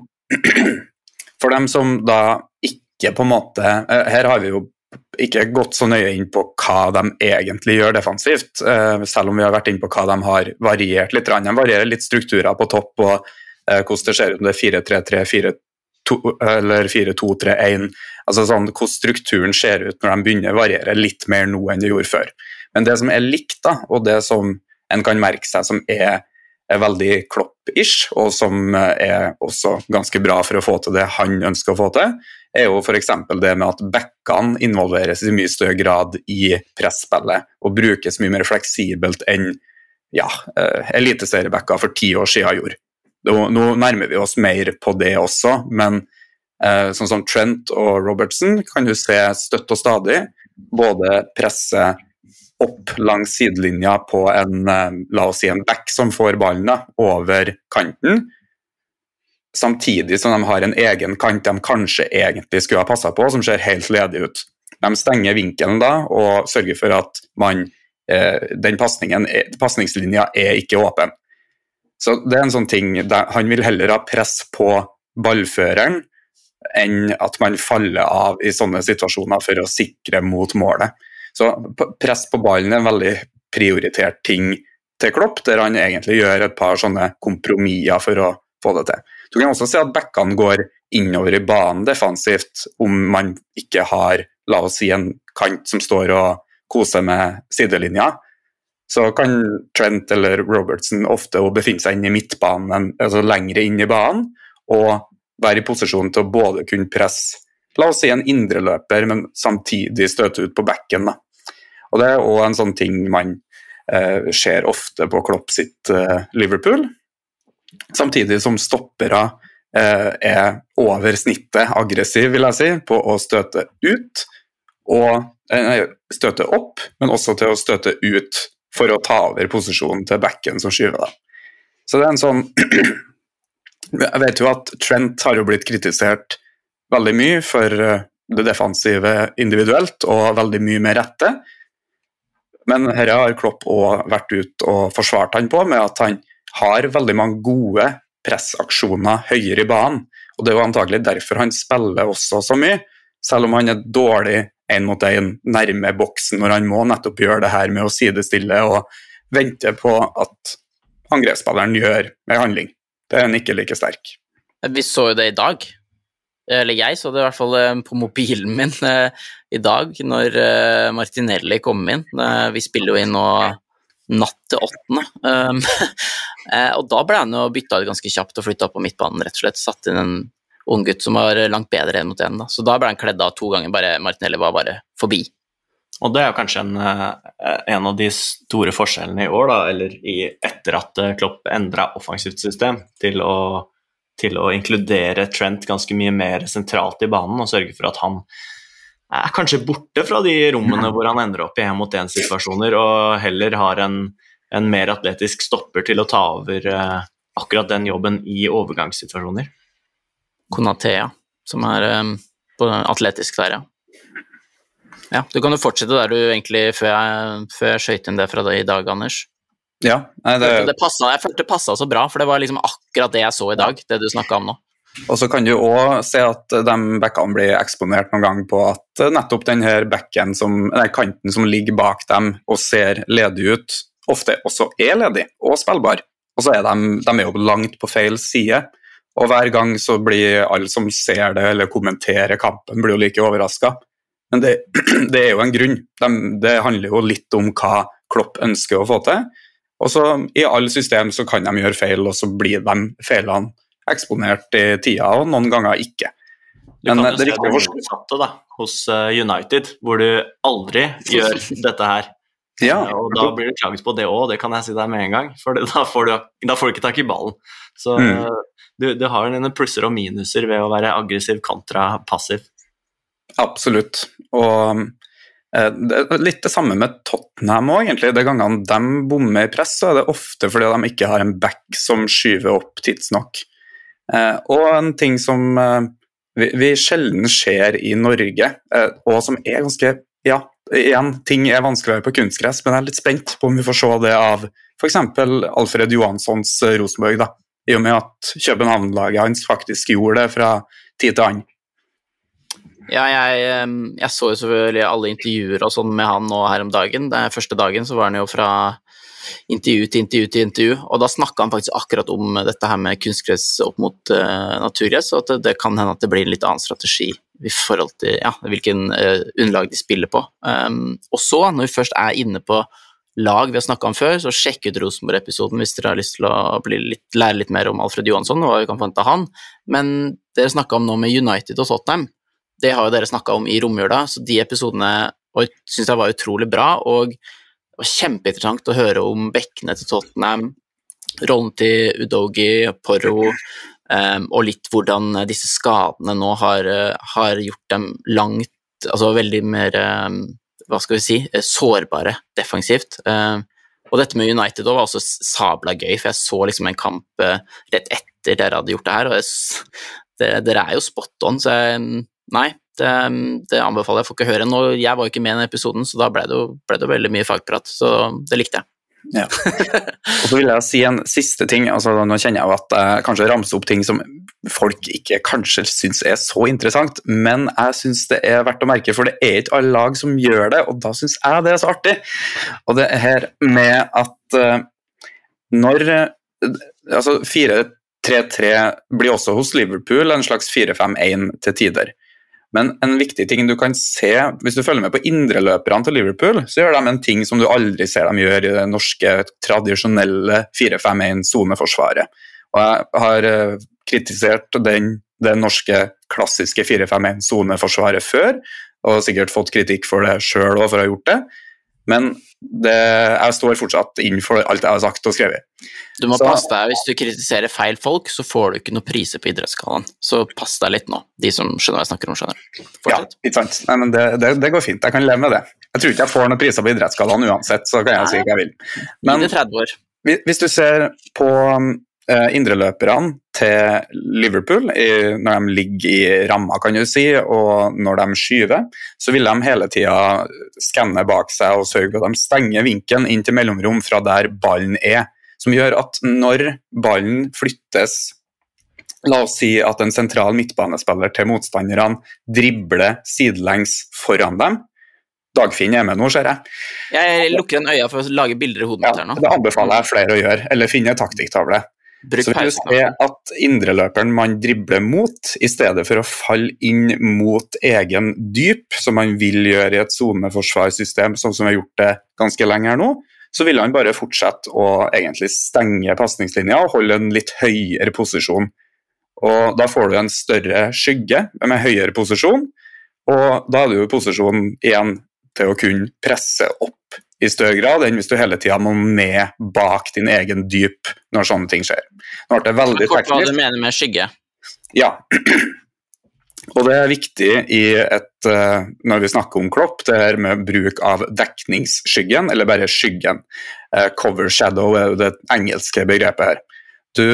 [SPEAKER 3] [CLEARS THROAT] for dem som da ikke på en måte uh, Her har vi jo ikke gått så nøye inn på hva de egentlig gjør defensivt, uh, selv om vi har vært inn på hva de har variert litt. De varierer litt strukturer på topp og hvordan det ser ut om det er 4-3-3, 4 eller 4-2-3-1. Altså sånn, Hvordan strukturen ser ut når de begynner å variere litt mer nå enn de gjorde før. Men det som er likt, da, og det som en kan merke seg som er, er veldig klopp-ish, og som er også ganske bra for å få til det han ønsker å få til, er jo f.eks. det med at backene involveres i mye større grad i presspillet og brukes mye mer fleksibelt enn ja, eh, eliteseriebacker for ti år siden gjorde. Nå, nærmer vi oss mer på det også, men eh, sånn som Trent og Robertson kan du se støtt og stadig både presse opp langs sidelinja på en eh, la oss si en back som får ballen over kanten, samtidig som de har en egen kant de kanskje egentlig skulle ha passa på, som ser helt ledig ut. De stenger vinkelen da og sørger for at man, eh, den pasningslinja er ikke åpen. Så det er en sånn ting, Han vil heller ha press på ballføreren enn at man faller av i sånne situasjoner for å sikre mot målet. Så press på ballen er en veldig prioritert ting til Klopp, der han egentlig gjør et par sånne kompromisser for å få det til. Du kan også si at backene går innover i banen defensivt om man ikke har la oss si en kant som står og koser med sidelinja. Så kan Trent eller Robertson ofte befinne seg inn i midtbanen, altså lengre inn i banen, og være i posisjon til å både kunne presse la oss si en indreløper, men samtidig støte ut på bekken. Da. Og Det er òg en sånn ting man eh, ser ofte på Klopp sitt eh, Liverpool. Samtidig som stoppere eh, er over snittet aggressiv, vil jeg si, på å støte ut. Og nei, støte opp, men også til å støte ut for å ta over posisjonen til backen som skyver. deg. Så det er en sånn [CLEARS THROAT] Jeg vet jo at Trent har jo blitt kritisert veldig mye for eh, det defensive individuelt, og veldig mye med rette. Men dette har Klopp òg vært ute og forsvart han på, med at han har veldig mange gode pressaksjoner høyere i banen. Og Det er jo antagelig derfor han spiller også så mye, selv om han er dårlig én mot én nærme boksen når han må nettopp gjøre det her med å sidestille og vente på at angrepsspilleren gjør en handling. Det er han ikke like sterk.
[SPEAKER 1] Vi så jo det i dag. Eller jeg så det i hvert fall eh, på mobilen min [LAUGHS] eh, i dag, når eh, Martinelli kom inn. Vi spiller jo inn nå natt til åttende. Um, [LAUGHS] og da ble han jo bytta ut ganske kjapt og flytta på midtbanen, rett og slett. Satt inn en ung gutt som var langt bedre enn mot én. Så da ble han kledd av to ganger, bare Martinelli var bare forbi.
[SPEAKER 2] Og det er kanskje en, en, av de store forskjellene i år, da, eller i, etter at Klopp endra offensivt system til å, til å, inkludere Trent ganske mye mer sentralt i banen og sørge for at han er kanskje borte fra de rommene hvor han ender opp i én-mot-én-situasjoner, og heller har en, en, mer atletisk stopper til å ta over eh, akkurat den jobben i overgangssituasjoner.
[SPEAKER 1] Konatea, som er på atletisk der, ja. Ja, Du kan jo fortsette der du egentlig før jeg, før jeg skøyt inn det fra deg i dag, Anders.
[SPEAKER 3] Ja, nei, det...
[SPEAKER 1] det passet, jeg følte det passa så bra, for det var liksom akkurat det jeg så i dag, det du snakka om nå.
[SPEAKER 3] Og så kan du òg se at de backene blir eksponert noen gang på at nettopp denne bekken som, nei, kanten som ligger bak dem og ser ledig ut, ofte også er ledig og spillbar. Og så er de, de er jo langt på feil side. Og hver gang så blir alle som ser det eller kommenterer kampen, blir jo like overraska. Men det, [CLEARS THROAT] det, er jo en grunn. De, det handler jo litt om hva Klopp ønsker å få til. Og så I alle system så kan de gjøre feil, og så blir de feilene eksponert i tida, og noen ganger ikke.
[SPEAKER 2] Men du kan jo se det motsatte da, hos eh, United, hvor du aldri gjør dette her. Ja. Eh, og da blir det klaget på det òg, det kan jeg si deg med en gang. For da får, du, da får du ikke tak i ballen. Så mm. du, du, har dine plusser og minuser ved å være aggressiv kontra passiv.
[SPEAKER 3] Absolutt. Og Eh, det litt det samme med Tottenham òg, egentlig. De gangene de bommer i press, så er det ofte fordi de ikke har en back som skyver opp tidsnok. Eh, og en ting som eh, vi sjelden ser i Norge, og som er ganske Ja, igjen, ting er vanskeligere på kunstgress, men jeg er litt spent på om vi får se det av f.eks. Alfred Johanssons Rosenborg, da. I og med at København-laget hans faktisk gjorde det fra tid til annen.
[SPEAKER 1] Ja, jeg, jeg, så jo selvfølgelig alle intervjuer og sånn med han nå her om dagen. Den første dagen så var han jo fra intervju til intervju til intervju, og da snakka han faktisk akkurat om dette her med kunstgress opp mot uh, naturgress, og at det, det, kan hende at det blir en litt annen strategi i forhold til ja, hvilken uh, underlag de spiller på. Um, og så, når vi først er inne på lag vi har snakka om før, så sjekk ut Rosenborg-episoden hvis dere har lyst til å litt, lære litt mer om Alfred Johansson og hva vi kan forvente av han. Men dere snakka om noe med United og Tottenham det har jo dere snakka om i romjula, så de episodene syns jeg var utrolig bra. Og det var kjempeinteressant å høre om bekkene til Tottenham, rollen til Udogi, Porro, um, og litt hvordan disse skadene nå har, har gjort dem langt Altså veldig mer um, Hva skal vi si sårbare defensivt. Um, og dette med United var også sabla gøy, for jeg så liksom en kamp uh, rett etter dere hadde gjort det her, og jeg, det, dere, er jo spot on, så jeg nei, det, det, anbefaler jeg. Får ikke høre nå. Jeg var ikke med i den episoden, så da ble det jo ble det veldig mye fagprat, så det likte jeg.
[SPEAKER 3] Ja. [LAUGHS] Og så vil jeg si en siste ting. altså Nå kjenner jeg jo at jeg kanskje ramser opp ting som folk ikke kanskje syns er så interessant, men jeg syns det er verdt å merke, for det er ikke alle lag som gjør det, og da syns jeg det er så artig. Og det er her med at uh, når uh, Altså 4-3-3 blir også hos Liverpool en slags 4-5-1 til tider. Men en viktig ting du kan se, hvis du følger med på indreløperne til Liverpool, så gjør de en ting som du aldri ser dem gjøre i det norske tradisjonelle 4-5-1-soneforsvaret. Og jeg har uh, kritisert den, det norske klassiske 4-5-1-soneforsvaret før, og sikkert fått kritikk for det sjøl òg for å ha gjort det. Men det, jeg står fortsatt inn for alt jeg har sagt og skrevet.
[SPEAKER 1] Du må så, passe deg, Hvis du kritiserer feil folk, så får du ikke noen priser på idrettsgallaen. Så pass deg litt nå, de som skjønner hva jeg snakker om. skjønner.
[SPEAKER 3] Fortsett. Ja, ikke sant. Nei, men det, det, det, går fint, jeg kan leve med det. Jeg tror ikke jeg får noen priser på idrettsgallaen uansett, så kan jeg si hva jeg vil.
[SPEAKER 1] Men
[SPEAKER 3] hvis du ser på uh, indreløperne til Liverpool når de ligger i ramma, kan du si, og når de skyver, så vil de hele tida skanne bak seg og sørge for at de stenger vinkelen inn til mellomrom fra der ballen er. Som gjør at når ballen flyttes La oss si at en sentral midtbanespiller til motstanderne dribler sidelengs foran dem, Dagfinn er med nå, ser jeg.
[SPEAKER 1] Jeg lukker en øya for å lage bilder i hodet mitt her nå.
[SPEAKER 3] Det anbefaler jeg flere å gjøre, eller finne en taktikktavle. Så vil du se at indreløperen man dribler mot, i stedet for å falle inn mot egen dyp, som man vil gjøre i et soneforsvarssystem, sånn som vi har gjort det ganske lenge her nå, så vil han bare fortsette å egentlig stenge pasningslinja og holde en litt høyere posisjon. Og Da får du en større skygge med høyere posisjon, og da er du i posisjon igjen til å kunne presse opp i større grad enn hvis du hele tida må ned bak din egen dyp når sånne ting skjer. Nå ble det veldig
[SPEAKER 1] teknisk. Hva du mener med skygge?
[SPEAKER 3] Ja. [CLEARS THROAT] Og det er viktig i et, eh, når vi snakker om Klopp, det her med bruk av dekningsskyggen, eller bare skyggen. Eh, cover shadow er jo det engelske begrepet her. Du,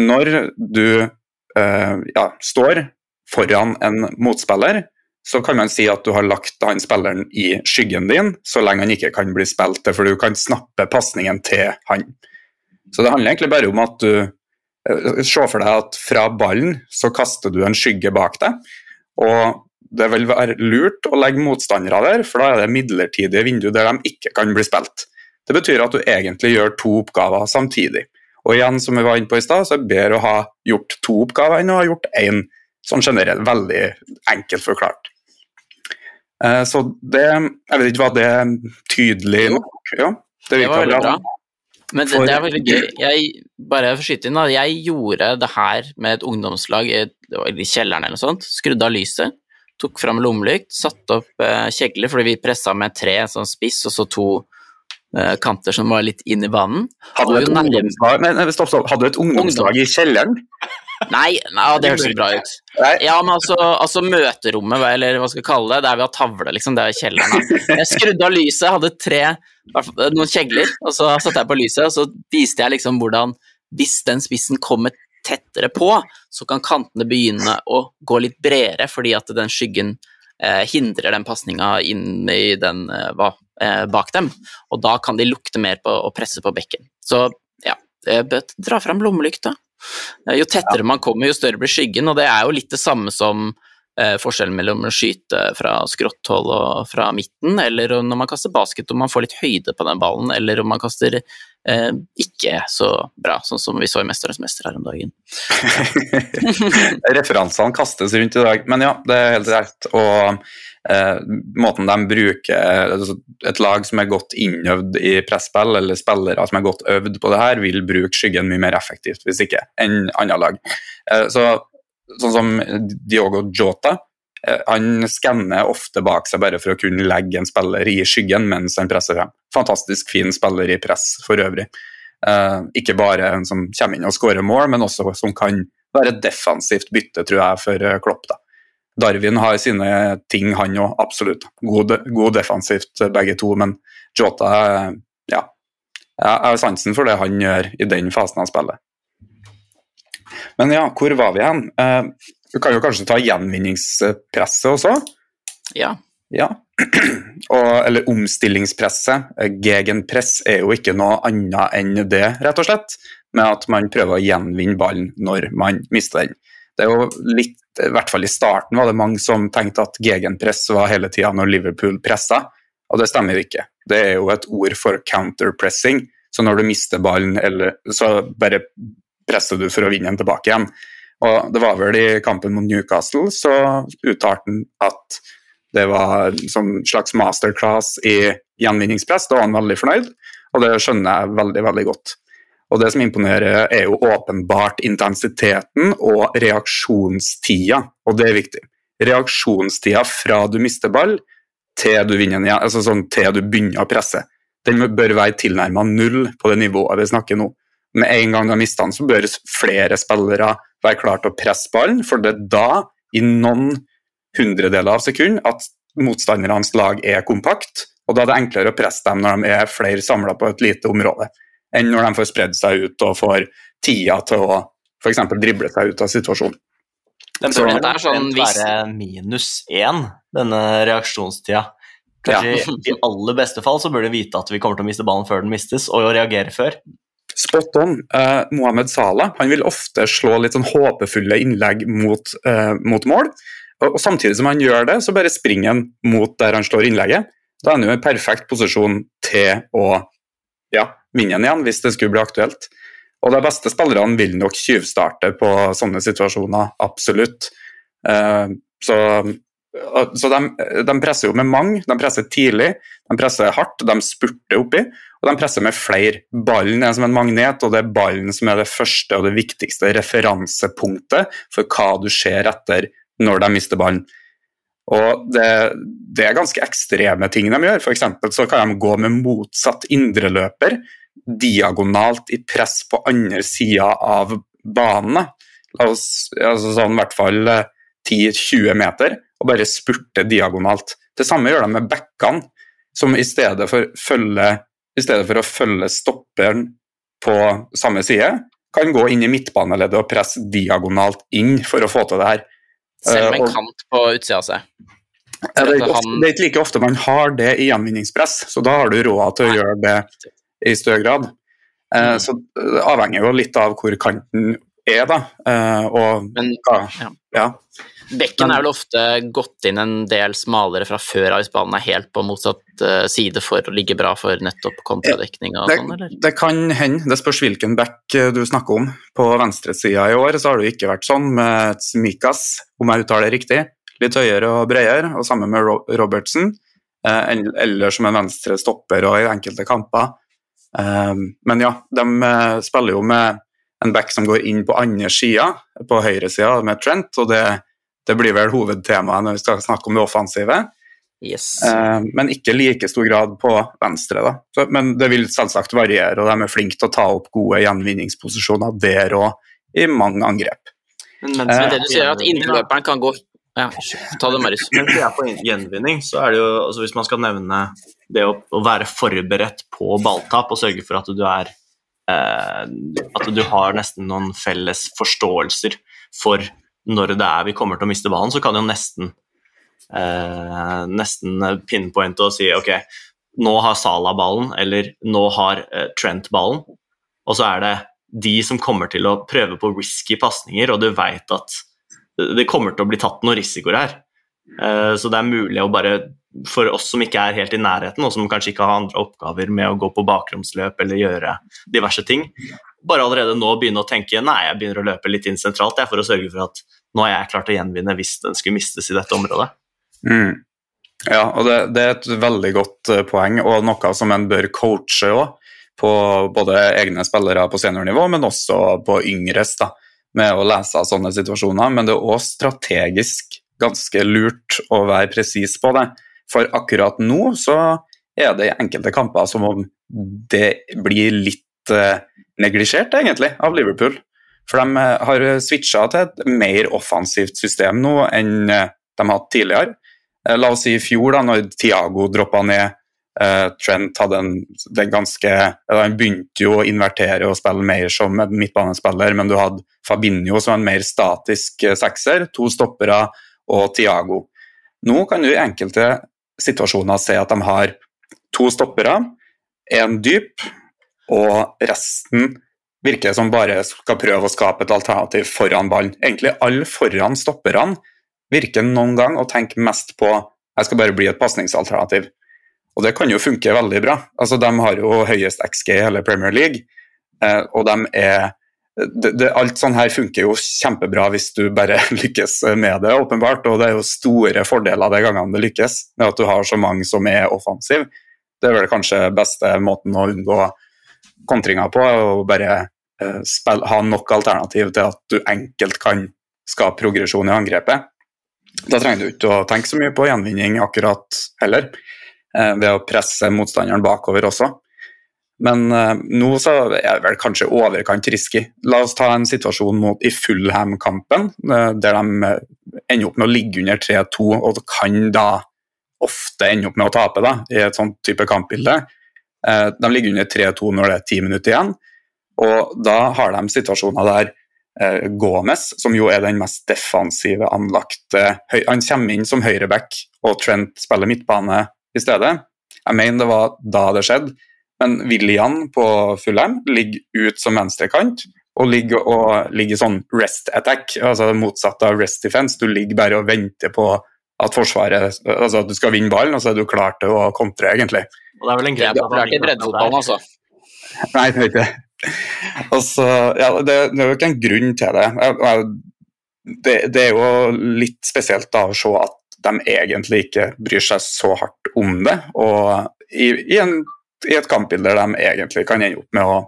[SPEAKER 3] når du uh, ja, står foran en motspiller, så kan man si at du har lagt han spilleren i skyggen din, så lenge han ikke kan bli spilt til, for du kan snappe pasningen til han. Så det handler egentlig bare om at du eh, Se for deg at fra ballen så kaster du en skygge bak deg, og det vil være lurt å legge motstandere der, for da er det midlertidige vindu der de ikke kan bli spilt. Det betyr at du egentlig gjør to oppgaver samtidig. Og igjen, som vi var inne på i stad, så er det bedre å ha gjort to oppgaver enn å ha gjort én, sånn generelt. Veldig enkelt forklart. Eh, så det Jeg vet ikke hva det tydelig nok
[SPEAKER 1] Ja, det, virka var veldig bra. Men det, det, er veldig gøy. Jeg, bare for å skyte inn, da. Jeg gjorde det her med et ungdomslag det var i kjelleren eller noe sånt. Skrudde av lyset, tok fram lommelykt, satte opp eh, kjegler fordi vi pressa med tre sånn spiss og så to kanter som var litt inn i banen.
[SPEAKER 3] Hadde du et ungdomslag, men, stopp, stopp. Hadde du et ungdomslag i kjelleren?
[SPEAKER 1] Nei, nei det høres ikke bra ut. Ja, men altså, altså, møterommet, eller hva skal jeg kalle det, der vi har tavle, liksom, det er kjelleren. Jeg skrudde av lyset, hadde tre, noen kjegler, og så satte jeg på lyset, og så viste jeg liksom hvordan Hvis den spissen kommer tettere på, så kan kantene begynne å gå litt bredere, fordi at den skyggen eh, hindrer den pasninga inn i den eh, hva, eh, bak dem, og da kan de lukte mer på å presse på bekken. Så ja, dra fram lommelykta. Eh, jo tettere man kommer, jo større blir skyggen, og det er jo litt det samme som eh, forskjellen mellom å skyte fra skrotthold og fra midten, eller når man kaster basket om man får litt høyde på den ballen, eller om man kaster eh, ikke så bra, sånn som vi så i 'Mesternes mester' her om dagen. [LAUGHS]
[SPEAKER 3] Referansene kastes rundt i dag, men ja, det er helt rett. Og eh, måten de bruker altså Et lag som er godt innøvd i presspill, eller spillere som er godt øvd på det her, vil bruke skyggen mye mer effektivt, hvis ikke, enn andre lag. Eh, så, sånn som Diogo Jota. Eh, han skanner ofte bak seg bare for å kunne legge en spiller i skyggen mens han presser frem. Fantastisk fin spiller i press for øvrig. Uh, ikke bare en som kommer inn og skårer mål, men også som kan være defensivt bytte, tror jeg, for Klopp. da. Darwin har sine ting, han òg, absolutt. God, god, defensivt, begge to. Men Jota ja, jeg har sansen for det han gjør i den fasen av spillet. Men ja, hvor var vi hen? Eh, vi kan jo kanskje ta gjenvinningspresset også?
[SPEAKER 1] Ja.
[SPEAKER 3] Ja. [CLEARS THROAT] Og, eller omstillingspresset. Gegenpress er jo ikke noe annet enn det, rett og slett. Med at man prøver å gjenvinne ballen når man mister den. Det er jo litt, i hvert fall i starten var det mange som tenkte at gegenpress var hele tida når Liverpool pressa, og det stemmer ikke. Det er jo et ord for counterpressing, så når du mister ballen, eller, så bare presser du for å vinne den tilbake igjen. Og det var vel i kampen mot Newcastle så uttalte han at det var en slags masterclass i gjenvinningspress. Da var han veldig fornøyd, og det skjønner jeg veldig, veldig godt. Og Det som imponerer, er jo åpenbart intensiteten og reaksjonstida, og det er viktig. Reaksjonstida fra du mister ball til du vinner igjen, altså sånn til du begynner å presse. Den bør være tilnærma null på det nivået vi snakker nå. Med en gang du har mista den, så bør flere spillere være klare til å presse ballen, for det er da, i noen hundredeler av sekund, at motstandernes lag er kompakt, og da er det enklere å presse dem når de er flere samla på et lite område enn når de får spredd seg ut og får tida til å f.eks. drible seg ut av situasjonen.
[SPEAKER 2] Den bør så, er sånn, være minus én, denne reaksjonstida. Kanskje ja. I aller beste fall så bør du vite at vi kommer til å miste ballen før den mistes, og reagere før.
[SPEAKER 3] Spot on. Eh, Mohammed Salah han vil ofte slå litt sånn håpefulle innlegg mot, eh, mot mål. Og, og, Samtidig som han gjør det, så bare springer han mot der han slår innlegget. Da er han jo i perfekt posisjon til å ja, vinne den igjen hvis det skulle bli aktuelt. Og de beste spillerne vil nok tjuvstarte på sånne situasjoner, absolutt. Uh, så, uh, så de, de, presser jo med mange. De presser tidlig, de presser hardt, de spurter oppi. Og de presser med flere. Ballen er som en magnet, og det er ballen som er det første og det viktigste referansepunktet for hva du ser etter når de mister ballen. Og det, det er ganske ekstreme ting de gjør. F.eks. så kan de gå med motsatt indreløper diagonalt i press på andre sida av banene. La oss, altså sånn i hvert fall 10-20 eh, meter, og bare spurte diagonalt. Det samme gjør de med bekkene, som i stedet for, følge, i stedet for å følge stopperen på samme side, kan gå inn i midtbaneleddet og presse diagonalt inn for å få til det her.
[SPEAKER 1] Selv med en eh, kant på utsida av seg.
[SPEAKER 3] Det er, ikke ofte, er ikke like ofte man har det i gjenvinningspress, så da har du råd til å gjøre det i større grad. Eh, mm. Så det avhenger jo litt av hvor kanten er, da. Eh, og
[SPEAKER 1] Men, ja. ja. Bekken er vel ofte gått inn en del smalere fra før av hvis banen er helt på motsatt uh, side for å ligge bra for nettopp kontradekning og sånn, eller?
[SPEAKER 3] Det kan hende, det spørs hvilken back du snakker om. På venstresida i år så har det jo ikke vært sånn med Smikas, om jeg uttaler det riktig. Litt høyere og bredere, og sammen med Robertsen. Uh, eller som en venstre stopper og i enkelte kamper. Men ja, de eh, spiller jo med en back som går inn på andre sida, på høyresida med Trent, og det, det, blir vel hovedtemaet når vi skal snakke om det offensive.
[SPEAKER 1] Yes.
[SPEAKER 3] Ehm, men ikke like stor grad på venstre, da. Så, men det vil selvsagt variere, og de er flinke til å ta opp gode gjenvinningsposisjoner der og i mange angrep.
[SPEAKER 1] Men, men, men det du sier, at innløperen kan gå ja, ta det, Marius.
[SPEAKER 2] Men det er på gjenvinning, så er det jo altså Hvis man skal nevne det å, å, være forberedt på balltap og sørge for at du er eh, At du har nesten noen felles forståelser for når det er vi kommer til å miste ballen, så kan jo nesten eh, nesten pinpointe og si ok, nå har Salah ballen, eller nå har eh, Trent ballen, og så er det de som kommer til å prøve på risky pasninger, og du veit at det kommer til å bli tatt noen risikoer her. Eh, så det er mulig å bare, for oss som ikke er helt i nærheten, og som kanskje ikke har andre oppgaver med å gå på bakromsløp eller gjøre diverse ting, bare allerede nå begynne å tenke nei, jeg begynner å løpe litt inn sentralt jeg, for å sørge for at nå er jeg klart å gjenvinne hvis den skulle mistes i dette området.
[SPEAKER 3] Mm. Ja, og det, det, er et veldig godt uh, poeng, og noe som en bør coache òg. På både egne spillere på seniornivå, men også på yngres. da med å lese av sånne situasjoner, men det er òg strategisk ganske lurt å være presis på det. For akkurat nå så er det i enkelte kamper som om det blir litt eh, neglisjert, egentlig, av Liverpool. For de eh, har switcha til et mer offensivt system nå enn eh, de har hatt tidligere. La oss si i fjor, da når Tiago droppa ned Trent hadde en, ganske Han begynte jo å invertere og spille mer som midtbanespiller, men du hadde Fabinho som en mer statisk sekser, to stoppere og Tiago. Nå kan du i enkelte situasjoner se at de har to stoppere, én dyp, og resten virker som bare skal prøve å skape et alternativ foran ballen. Egentlig alle foran stopperne virker noen gang å tenke mest på jeg skal bare bli et pasningsalternativ. Og det kan jo funke veldig bra. Altså, De har jo høyest XG i hele Premier League, eh, og de er det, det, alt sånn her funker jo kjempebra hvis du bare [LAUGHS] lykkes med det, åpenbart. Og det er jo store fordeler de gangene det lykkes, med at du har så mange som er offensive. Det er vel kanskje beste måten å unngå kontringer på, å bare eh, spille, ha nok alternativ til at du enkelt kan skape progresjon i angrepet. Da trenger du ikke å tenke så mye på gjenvinning akkurat heller, eh, ved å presse motstanderen bakover også. Men uh, nå så er det vel kanskje overkant risky. La oss ta en situasjon mot i Fullham-kampen, der de ender opp med å ligge under 3-2 og kan da ofte ende opp med å tape da, i et sånt type kampbilde. De ligger under 3-2 når det er ti minutter igjen, og da har de situasjoner der Gomez, som jo er den mest defensive anlagte Han kommer inn som høyreback, og Trent spiller midtbane i stedet. Jeg mener det var da det skjedde men William på Fulham ligger ut som venstrekant og ligger, og ligger sånn rest attack, altså motsatt av rest defense. Du ligger bare og venter på at Forsvaret altså at du skal vinne ballen, og så er du klar til å kontre, egentlig.
[SPEAKER 1] Og Det er vel en greie, at han ikke breddefotballen, altså?
[SPEAKER 3] Nei, det er ikke det. Altså, ja, det, det, er jo ikke en grunn til det. det. Det er jo litt spesielt da å se at de egentlig ikke bryr seg så hardt om det. Og i, i en i et kampbilde der de egentlig kan ende opp med å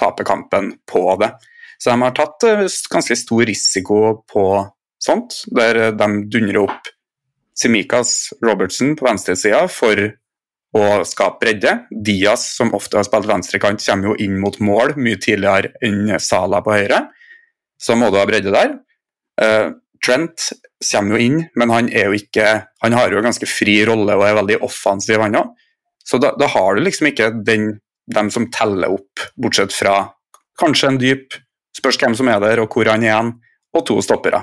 [SPEAKER 3] tape kampen på det. Så de har tatt eh, ganske stor risiko på sånt, der de dundrer opp Simikas Robertson på venstresida for å skape bredde. Diaz, som ofte har spilt venstrekant, kommer jo inn mot mål mye tidligere enn Sala på høyre. Så må du ha bredde der. Uh, Trent kommer jo inn, men han, jo ikke, han har jo en ganske fri rolle og er veldig offensiv, han òg. Så da, da, har du liksom ikke den, dem som teller opp, bortsett fra kanskje en dyp, spørs hvem som er der og hvor han er igjen, og to stoppere.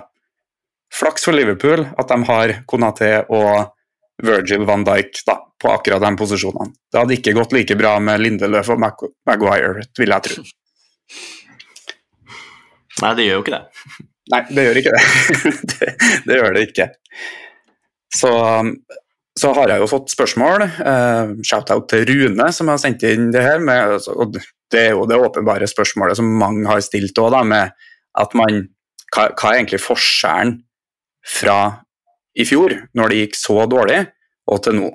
[SPEAKER 3] Flaks for Liverpool at de har Konaté og Virgil van Dijk da, på akkurat de posisjonene. Det hadde ikke gått like bra med Lindeløf og Maguire, vil jeg tro. [LAUGHS]
[SPEAKER 2] Nei, det gjør jo ikke det. [LAUGHS]
[SPEAKER 3] Nei, det gjør ikke det. [LAUGHS] det, det gjør det ikke. Så så har jeg jo fått spørsmål. Uh, Shout-out til Rune, som har sendt inn det her. Med, altså, og det er jo det åpenbare spørsmålet som mange har stilt òg, med at man hva, hva, er egentlig forskjellen fra i fjor, når det gikk så dårlig, og til nå?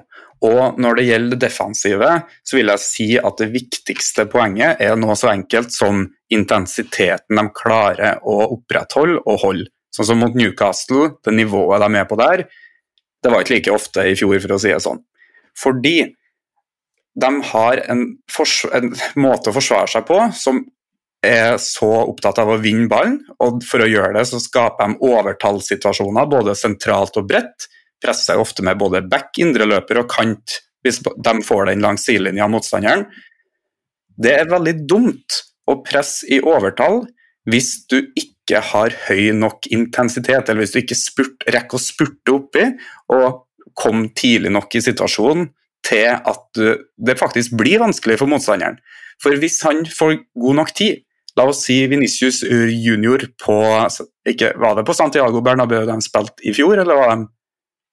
[SPEAKER 3] Og når det gjelder det defensive, så vil jeg si at det viktigste poenget er noe så enkelt som intensiteten de klarer å opprettholde og holde. Sånn som mot Newcastle, det nivået de er på der, det var ikke like ofte i fjor, for å si det sånn. Fordi de har en, en måte å forsvare seg på som er så opptatt av å vinne ballen, og for å gjøre det så skaper de overtallssituasjoner både sentralt og bredt. Presser ofte med både back, indreløper og kant hvis de får den langs sidelinja av motstanderen. Det er veldig dumt å presse i overtall hvis du ikke har høy nok intensitet, eller hvis du ikke spurt, rekker å spurte oppi og komme tidlig nok i situasjonen til at det faktisk blir vanskelig for motstanderen. For hvis han får god nok tid La oss si Venicius junior på ikke, Var det på Santiago Bernabeu de spilte i fjor, eller var de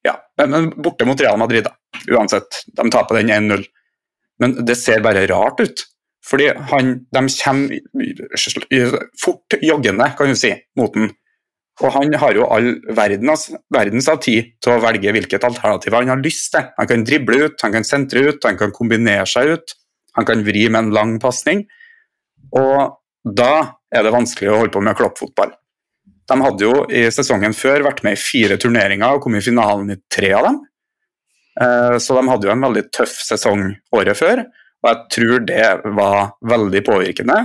[SPEAKER 3] Ja, men borte mot Real Madrid, da. Uansett. De taper den 1-0. Men det ser bare rart ut. Fordi han, de kommer fort joggende, kan du si, mot den. Og han har jo all verdens, verdens av tid til å velge hvilket alternativ han har lyst til. Han kan drible ut, han kan sentre ut, han kan kombinere seg ut. Han kan vri med en lang pasning. Og da er det vanskelig å holde på med kloppfotball. De hadde jo i sesongen før vært med i fire turneringer og kom i finalen i tre av dem. Eh, så de hadde jo en veldig tøff sesong året før. Og jeg tror det var veldig påvirkende.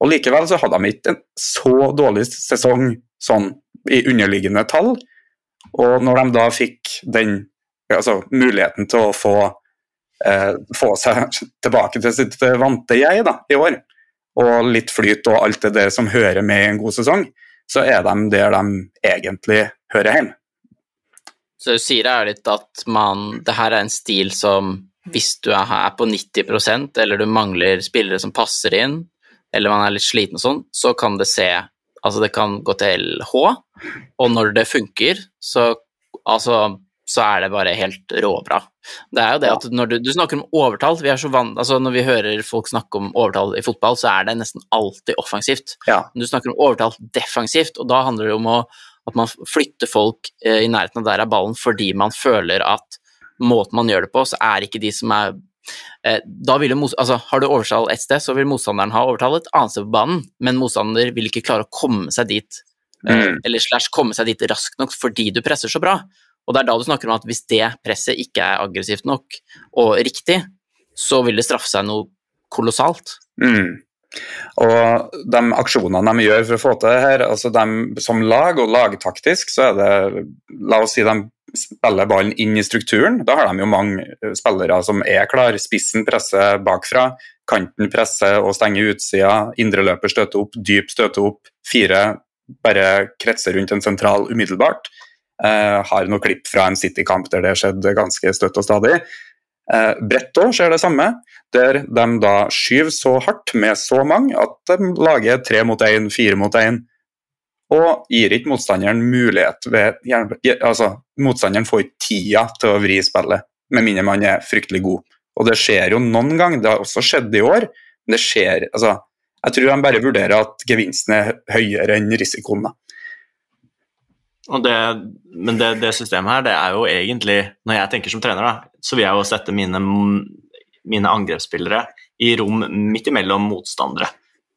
[SPEAKER 3] Og likevel så hadde de ikke en så dårlig sesong sånn i underliggende tall. Og når de da fikk den altså, muligheten til å få, eh, få seg [LAUGHS] tilbake til sitt vante jeg da, i år, og litt flyt og alt det der som hører med i en god sesong, så er de der de egentlig hører hjemme.
[SPEAKER 1] Så du sier er litt at man Det her er en stil som hvis du er her på 90% eller du mangler spillere som passer inn, eller man er litt sliten og sånn, så kan det se Altså, det kan gå til LH, og når det funker, så altså så er det bare helt råbra. Det er jo det at når du, du snakker om overtall vi er så vant, altså Når vi hører folk snakke om overtall i fotball, så er det nesten alltid offensivt.
[SPEAKER 3] Ja.
[SPEAKER 1] Men du snakker om overtall defensivt, og da handler det om å, at man flytter folk eh, i nærheten av der er ballen fordi man føler at måten man gjør det på, så er ikke de som er eh, da vil altså, Har du overtall et sted, så vil motstanderen ha overtall et annet sted på banen, men motstander vil ikke klare å komme seg dit eh,
[SPEAKER 3] Mm.
[SPEAKER 1] eller slash komme seg dit raskt nok fordi du presser så bra. Og det er da du snakker om at hvis det presset ikke er aggressivt nok og riktig, så vil det straffe seg noe kolossalt.
[SPEAKER 3] Mm. Og de aksjonene de gjør for å få til det her, altså de, som lag og lagtaktisk, så er det La oss si de spiller ballen inn i strukturen. Da har de jo mange eh, spillere som er klar. Spissen presser bakfra, kanten presser og stenger utsida, indreløper støter opp, dyp støter opp. Fire bare kretser rundt en sentral umiddelbart. Eh, har noen klipp fra en City-kamp der det skjedde ganske støtt og stadig. Eh, Bretto skjer det samme, der de da skyver så hardt med så mange at de lager tre mot én, fire mot én, og gir ikke motstanderen mulighet ved Altså, motstanderen får ikke tida til å vri spillet, med mindre man er fryktelig god. Og det skjer jo noen ganger, det har også skjedd i år, men det skjer Altså, jeg tror de bare vurderer at gevinsten er høyere enn risikoen. da.
[SPEAKER 2] Det, men det, det systemet her, det er jo egentlig Når jeg tenker som trener, da, så vil jeg jo sette mine, mine angrepsspillere i rom midt imellom motstandere.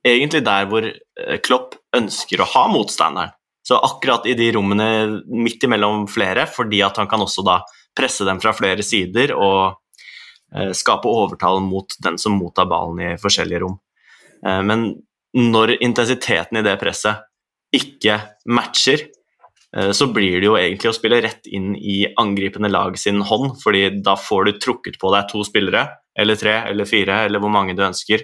[SPEAKER 2] Egentlig der hvor eh, Klopp ønsker å ha motstanderen. Så akkurat i de rommene midt imellom flere, fordi at han kan også da presse dem fra flere sider og eh, skape overtall mot den som mottar ballen i forskjellige rom. Eh, men når intensiteten i det presset ikke matcher, så blir det jo egentlig å spille rett inn i angripende lag sin hånd, fordi da får du trukket på deg to spillere, eller tre, eller fire, eller hvor mange du ønsker,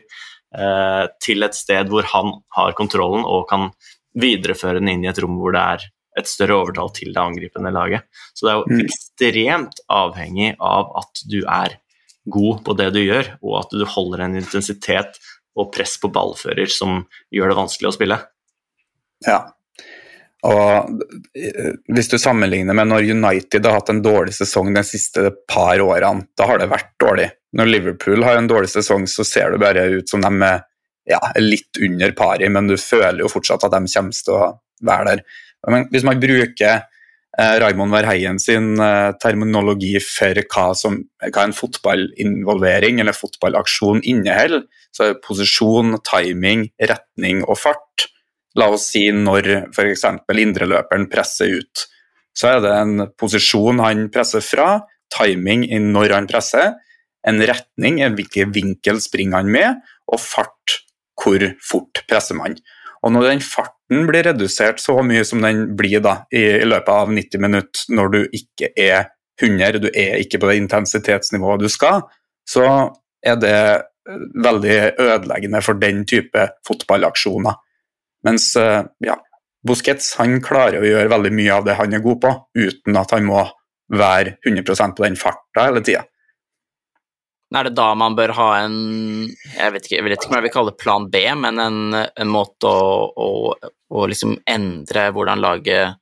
[SPEAKER 2] eh, til et sted hvor han har kontrollen og kan videreføre den inn i et rom hvor det er et større overtall til det angripende laget. Så det er jo
[SPEAKER 3] Mm.
[SPEAKER 2] ekstremt avhengig av at du er god på det du gjør, og at du holder en intensitet og press på ballfører som gjør det vanskelig å spille.
[SPEAKER 3] Ja. Og eh, hvis du sammenligner med når United har hatt en dårlig sesong de siste par årene, da har det vært dårlig. Når Liverpool har en dårlig sesong, så ser det bare ut som de er ja, litt under pari, men du føler jo fortsatt at de kommer til å være der. Men hvis man bruker eh, Raymond Verheyen sin eh, terminologi for hva, som, hva en fotballinvolvering eller fotballaksjon inneholder, så er det posisjon, timing, retning og fart. La oss si når f.eks. indreløperen presser ut. Så er det en posisjon han presser fra, timing i når han presser, en retning, en hvilken vinkel springer han med, og fart, hvor fort presser man. Og når den farten blir redusert så mye som den blir da, i, i løpet av 90 minutter, når du ikke er 100, du er ikke på det intensitetsnivået du skal, så er det eh, veldig ødeleggende for den type fotballaksjoner. Mens eh, ja, Busquets han klarer å gjøre veldig mye av det han er god på, uten at han må være 100 på den farta hele tida.
[SPEAKER 1] Er det da man bør ha en Jeg vet ikke, jeg vet ikke om jeg vil kalle det plan B, men en, en måte å, å, å liksom endre hvordan laget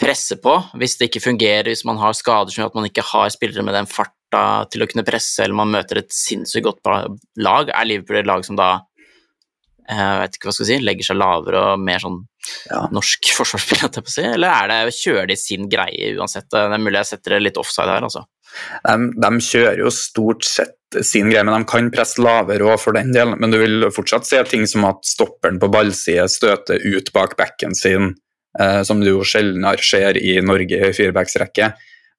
[SPEAKER 1] presser på? Hvis det ikke fungerer, hvis man har skader som gjør at man ikke har spillere med den farta til å kunne presse, eller man møter et sinnssykt godt lag, er Liverpool et lag som da jeg vet ikke hva skal jeg si, legger seg lavere og mer sånn
[SPEAKER 3] Ja.
[SPEAKER 1] norsk [LAUGHS] forsvarsspill, si, eller er det, kjører de sin greie uansett? Det er mulig jeg setter det litt offside her, altså.
[SPEAKER 3] De, de kjører jo stort sett sin greie, men de kan presse lavere òg for den del. Men du vil fortsatt se ting som at stopperen på ballside støter ut bak backen sin, eh, som du jo sjeldnere ser i Norge i firebacksrekke.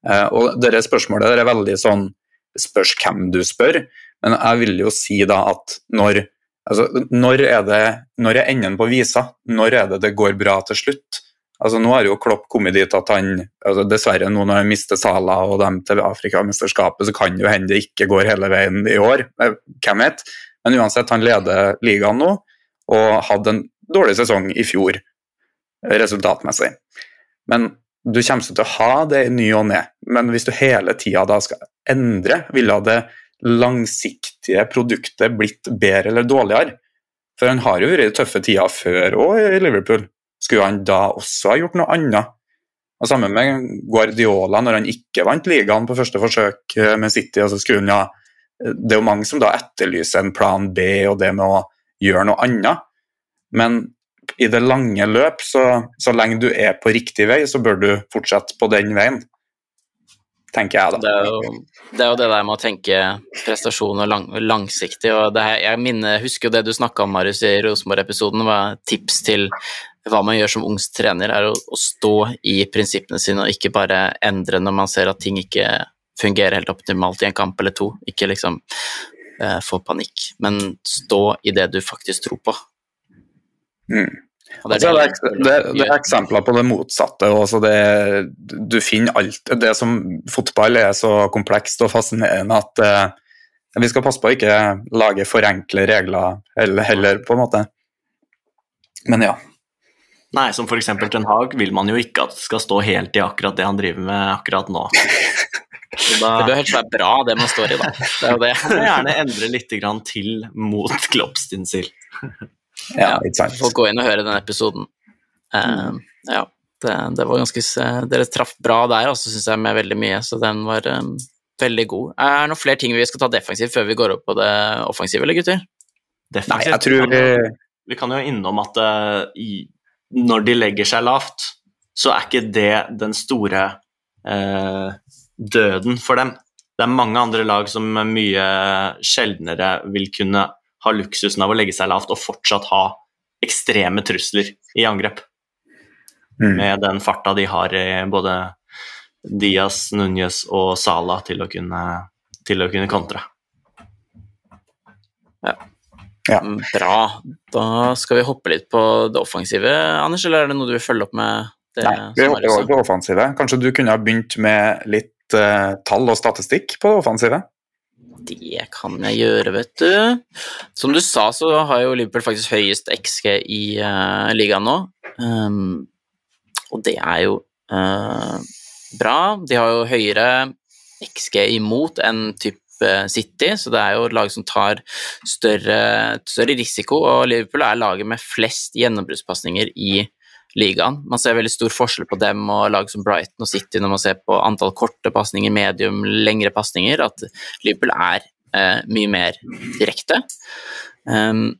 [SPEAKER 3] Eh, og dette spørsmålet det er veldig sånn Spørs hvem du spør, men jeg vil jo si da at når Altså, når er det når er enden på visa? Når er det det går bra til slutt? Altså, nå har jo Klopp kommet dit at han altså, Dessverre, nå når han mister Sala og dem til Afrikamesterskapet, så kan jo hende det ikke går hele veien i år. Eh, Hvem vet? Men uansett, han leder ligaen nå og hadde en dårlig sesong i fjor, resultatmessig. Men du kommer til å ha det i ny og ne, men hvis du hele tida da skal endre, ville det langsiktige produktet blitt bedre eller dårligere? For han har jo vært i tøffe tider før òg i Liverpool. Skulle han da også ha gjort noe annet? Og Sammen med Guardiola, når han ikke vant ligaen på første forsøk eh, med City. Altså han ja, Det er jo mange som da etterlyser en plan B og det med å gjøre noe annet. Men i det lange løp, så, så lenge du er på riktig vei, så bør du fortsette på den veien. Tenker jeg, da.
[SPEAKER 1] Det er jo det, er jo det der med å tenke prestasjon og lang, langsiktig. og det her, Jeg minner, husker jo det du snakka om, Marius, i Rosenborg-episoden. var Tips til hva man gjør som ung trener, er å, å, stå i prinsippene sine og ikke bare endre når man ser at ting ikke fungerer helt optimalt i en kamp eller to. Ikke liksom eh, få panikk, men stå i det du faktisk tror på.
[SPEAKER 3] Mm. Det, er det, det, det, er eksempler på det motsatte. Det, du finner alt Det som fotball er så komplekst og fascinerende at eh, vi skal passe på å ikke lage for enkle regler heller, heller, på en måte. Men ja.
[SPEAKER 2] Nei, som f.eks. Ten Hag vil man jo ikke at det skal stå helt i akkurat det han driver med akkurat nå. [LAUGHS]
[SPEAKER 1] Da, det bør helst være bra, det man står i, da. Det er jo det.
[SPEAKER 2] Gjerne endre litt til mot Klopps sin sild.
[SPEAKER 3] Ja, ikke sant.
[SPEAKER 1] Folk gå inn og høre den episoden. Uh, ja, det, det, var ganske Dere traff bra der altså, syns jeg, med veldig mye, så den var um, veldig god. Er det noen flere ting vi skal ta defensivt før vi går opp på det offensive, eller gutter?
[SPEAKER 3] Defensivt? Nei, jeg tror vi
[SPEAKER 2] Vi kan jo innom at uh, i, når de legger seg lavt, så er ikke det den store uh, døden for dem. Det er mange andre lag som mye sjeldnere vil kunne ha luksusen av å legge seg lavt og fortsatt ha ekstreme trusler i angrep. Mm. Med den farta de har i både Diaz, Núñez og Sala til å kunne, til å kunne kontre.
[SPEAKER 1] Ja. ja. Mm, bra. Da skal vi hoppe litt på det offensive, Anders, eller er det noe du vil følge opp med? Det,
[SPEAKER 3] Nei, vi hopper over på offensive. Kanskje du kunne ha begynt med litt uh, tall og statistikk på det offensive?
[SPEAKER 1] Det kan jeg gjøre, vet du. Som du sa, så har jo Liverpool faktisk høyest XG i uh, ligaen nå. Um, og det er jo uh, bra. De har jo høyere XG imot enn type City, så det er jo et lag som tar større, større risiko, og Liverpool er laget med flest gjennombruddspasninger i ligaen. Man ser veldig stor forskjell på dem og lag som Brighton og City når man ser på antall korte pasninger, medium, lengre pasninger, at Liverpool er eh, mye mer direkte. Um,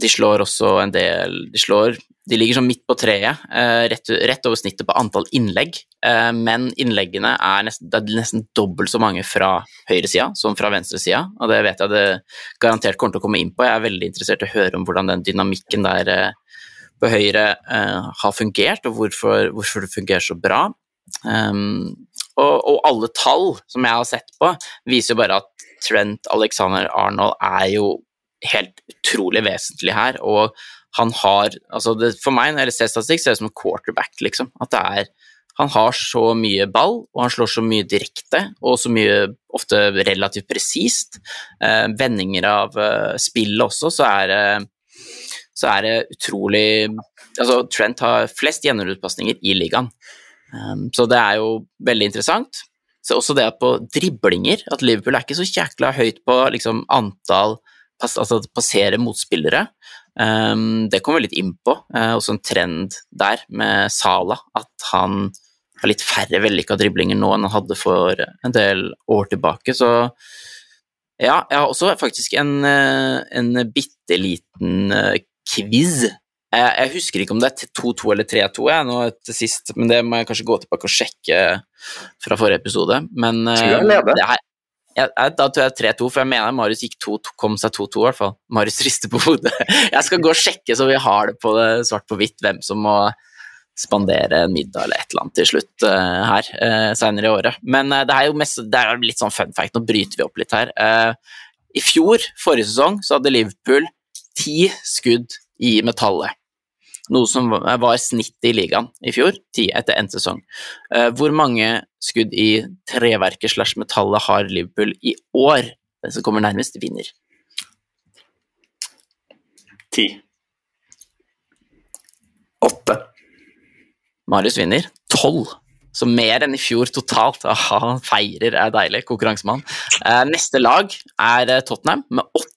[SPEAKER 1] de slår også en del De slår de ligger sånn midt på treet, eh, rett, rett, over snittet på antall innlegg, eh, men innleggene er nesten, er nesten dobbelt så mange fra høyresida som fra venstresida, og det vet jeg det garantert kommer til å komme inn på. Jeg er veldig interessert i å høre om hvordan den dynamikken der eh, på Høyre uh, har fungert, og hvorfor, hvorfor, det fungerer så bra. Um, og, og, alle tall som jeg har sett på, viser jo bare at Trent Alexander Arnold er jo helt utrolig vesentlig her. Og han har altså det, For meg, når jeg ser statistikk, så er det som en quarterback, liksom. At det er han har så mye ball, og han slår så mye direkte, og så mye ofte relativt presist. Eh, vendinger av eh, spillet også, så er det eh, så er det utrolig Altså, Trent har flest gjennomruddpasninger i ligaen, um, så det er jo veldig interessant. Så også det at på driblinger At Liverpool er ikke så jækla høyt på liksom, antall pass, altså passere motspillere. Um, det kommer vi litt inn på. Uh, også en trend der med Sala, at han har litt færre vellykka driblinger nå enn han hadde for en del år tilbake. Så ja, jeg har også faktisk en, uh, en bitte liten uh, quiz. Jeg, husker ikke om det er 2-2 eller 3-2 nå til sist, men det må jeg kanskje gå tilbake og sjekke fra forrige episode. Men
[SPEAKER 3] tror jeg leder. det
[SPEAKER 1] er, ja, da tror jeg 3-2, for jeg mener Marius gikk 2, kom seg 2-2 i hvert fall. Marius rister på hodet. [LAUGHS] Jeg skal gå og sjekke så vi har det på det svart på hvitt hvem som må spandere en middag eller et eller annet til slutt uh, her uh, senere i året. Men uh, det er jo mest, det er litt sånn fun fact, nå bryter vi opp litt her. I fjor, forrige sesong, så hadde Liverpool ti skudd i metallet. Noe som var snittet i ligaen i fjor, ti etter endt sesong. Eh, hvor mange skudd i treverket slash metallet har Liverpool i år? Den som kommer nærmest, vinner.
[SPEAKER 2] Ti.
[SPEAKER 3] Åtte.
[SPEAKER 1] Marius vinner. tolv. Så mer enn i fjor totalt. Aha, feirer er deilig. Konkurransemann. Eh, neste lag er Tottenham med åtte.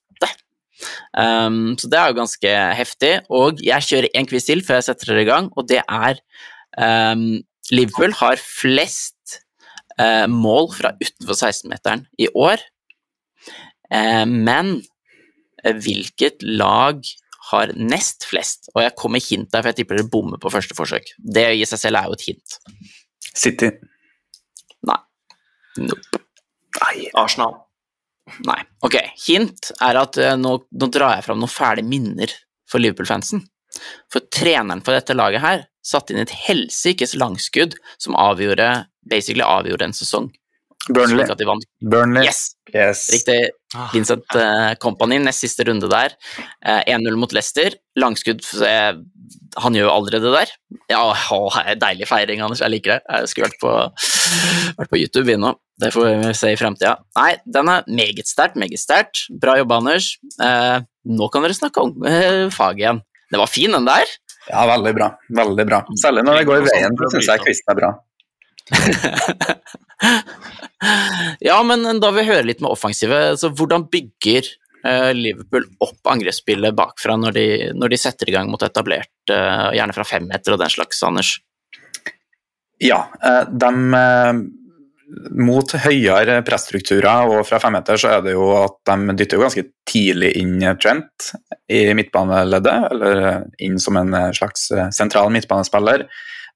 [SPEAKER 1] Um, så det er jo ganske heftig. Og jeg kjører én quiz til før jeg setter dere i gang, og det er um, Liverpool har flest uh, mål fra utenfor 16-meteren i år. Uh, men hvilket lag har nest flest? Og jeg kommer hint der, for jeg tipper dere bommer på første forsøk. Det i seg selv er jo et hint.
[SPEAKER 3] City.
[SPEAKER 1] Nei. Nope.
[SPEAKER 2] Nei, Arsenal.
[SPEAKER 1] Nei. Ok, hint er at uh, nå, nå, drar jeg fram noen fæle minner for Liverpool-fansen. For treneren for dette laget her satte inn et helsikes langskudd som avgjorde, basically avgjorde en sesong.
[SPEAKER 3] Burnley. Burnley.
[SPEAKER 1] Yes. yes. Riktig. Ah. Vincent uh, Company, nest siste runde der. Uh, eh, 1-0 mot Leicester. Langskudd uh, Han gjør jo aldri det der. Ja, å, Deilig feiring, Anders. Jeg liker det. Jeg skulle vært på, vært på YouTube vi nå. Det får vi se i fremtida. Nei, den er meget sterkt, meget sterkt. Bra jobba, Anders. nå kan dere snakke om faget igjen. Det var fin, den der.
[SPEAKER 3] Ja, veldig bra. Veldig bra. Særlig når det går i veien, så syns jeg quizen er bra.
[SPEAKER 1] Ja, men da vil vi høre litt med offensive. Så hvordan bygger uh, Liverpool opp angrepsspillet bakfra når de, når de, setter i gang mot etablert, uh, gjerne fra femmeter og den slags, Anders?
[SPEAKER 3] Ja, uh, de mot høyere pressstrukturer og fra femmeter så er det jo at de dytter jo ganske tidlig inn Trent i midtbaneleddet, eller inn som en slags sentral midtbanespiller.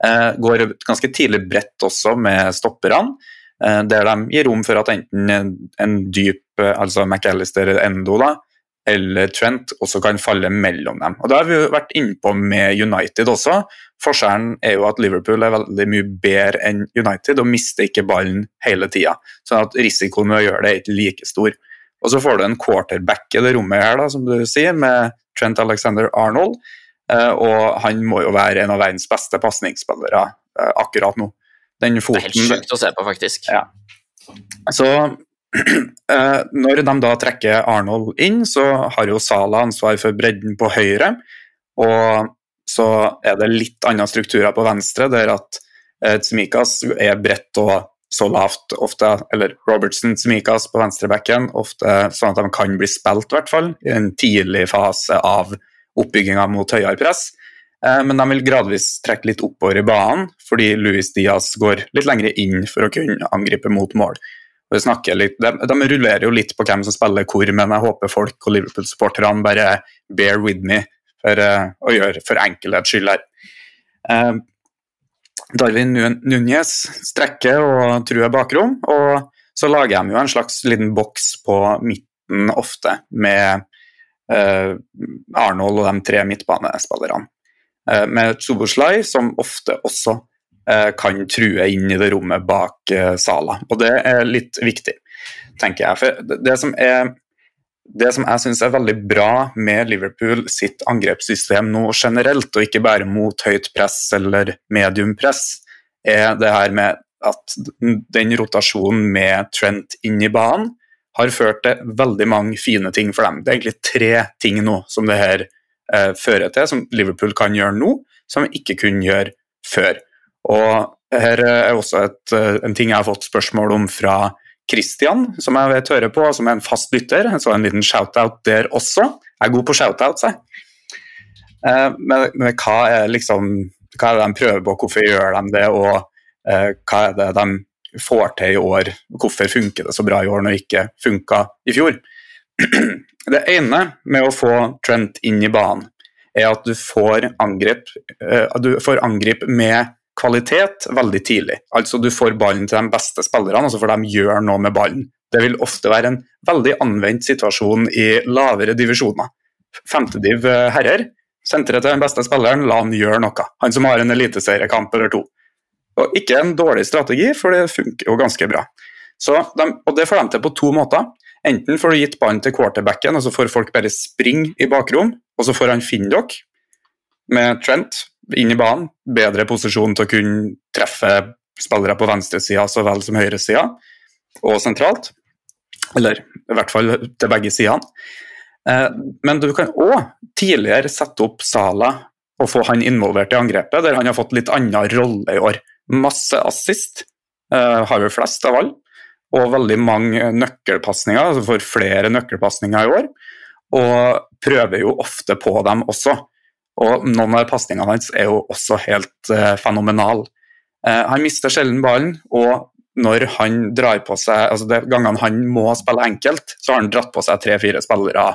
[SPEAKER 3] Eh, går ganske tidlig bredt også med stopperne, eh, der de gir rom for at enten en dyp, eh, altså McAllister Endo, da, eller Trent også kan falle mellom dem. Og Det har vi jo vært innpå med United også. Forskjellen er jo at Liverpool er veldig mye bedre enn United og mister ikke ballen hele tida. Så at risikoen ved å gjøre det er ikke like stor. Og så får du en quarterback i det rommet her, da, som du sier, med Trent Alexander Arnold, og han må jo være en av verdens beste pasningsspillere eh, akkurat nå.
[SPEAKER 1] Den foten, det er helt sjukt å se på, faktisk.
[SPEAKER 3] Ja. Så [CLEARS THROAT] eh, når de da trekker Arnold inn, så har jo Sala ansvar for bredden på høyre. Og så er det litt andre strukturer på venstre, der at Tsimikas er bredt og så lavt ofte, eller Robertson Tsimikas på venstrebacken, ofte sånn at de kan bli spilt, i hvert fall, i en tidlig fase av oppbygginga mot høyere press. Eh, men de vil gradvis trekke litt oppover i banen, fordi Luis Diaz går litt lenger inn for å kunne angripe mot mål. De, de, rullerer jo litt på hvem som spiller hvor, men jeg håper folk og Liverpool-supporterne bare bear with me for uh, å gjøre for enkelhets skyld her. Uh, Darwin Núñez strekker og truer bakrom, og så lager de jo en slags liten boks på midten ofte, med Eh, Arnold og de tre midtbanespillerne. Eh, med Tsuboslai, som ofte også eh, kan true inn i det rommet bak Sala. Og det er litt viktig, tenker jeg. For det som, er, det som jeg syns er veldig bra med Liverpool sitt angrepssystem nå generelt, og ikke bare mot høyt press eller medium press, er det her med at den rotasjonen med Trent inn i banen har ført til veldig mange fine ting for dem. Det er egentlig tre ting nå som det her eh, fører til, som Liverpool kan gjøre nå, som vi ikke kunne gjøre før. Og her er også et, eh, en ting jeg har fått spørsmål om fra Christian, som jeg vet hører på, som er en fast lytter. Så en liten shout-out der også. Jeg er god på shout-outs, jeg. Eh, men, men, hva er liksom hva er det de prøver på, hvorfor gjør de det, og eh, hva er det de får til i år. Hvorfor funker det så bra i år når det ikke funka i fjor? [CLEARS THROAT] Det ene med å få Trent inn i banen, er at du får angrep, eh, du får angrep med kvalitet veldig tidlig. Altså Du får ballen til de beste spillerne, og så får de gjøre noe med ballen. Det vil ofte være en veldig anvendt situasjon i lavere divisjoner. Femtediv eh, herrer, senteret til den beste spilleren, la han gjøre noe. Han som har en eliteseriekamp eller to. Og ikke en dårlig strategi, for det funker jo ganske bra. De, og Det får de til på to måter. Enten får du gitt ballen til quarterbacken, og så får folk bare springe i bakrom, og så får han finne dere med Trent inn i banen. Bedre posisjon til å kunne treffe spillere på venstresida så vel som høyresida, og sentralt. Eller i hvert fall til begge sidene. Eh, men du kan òg tidligere sette opp Sala og få han involvert i angrepet, der han har fått litt annen rolle i år. Masse assist, uh, har vi flest av alle. Og veldig mange nøkkelpasninger, altså får flere nøkkelpasninger i år. Og prøver jo ofte på dem også. Og noen av pasningene hans er jo også helt uh, fenomenale. Uh, han mister sjelden ballen, og når han drar på seg altså De gangene han må spille enkelt, så har han dratt på seg tre-fire spillere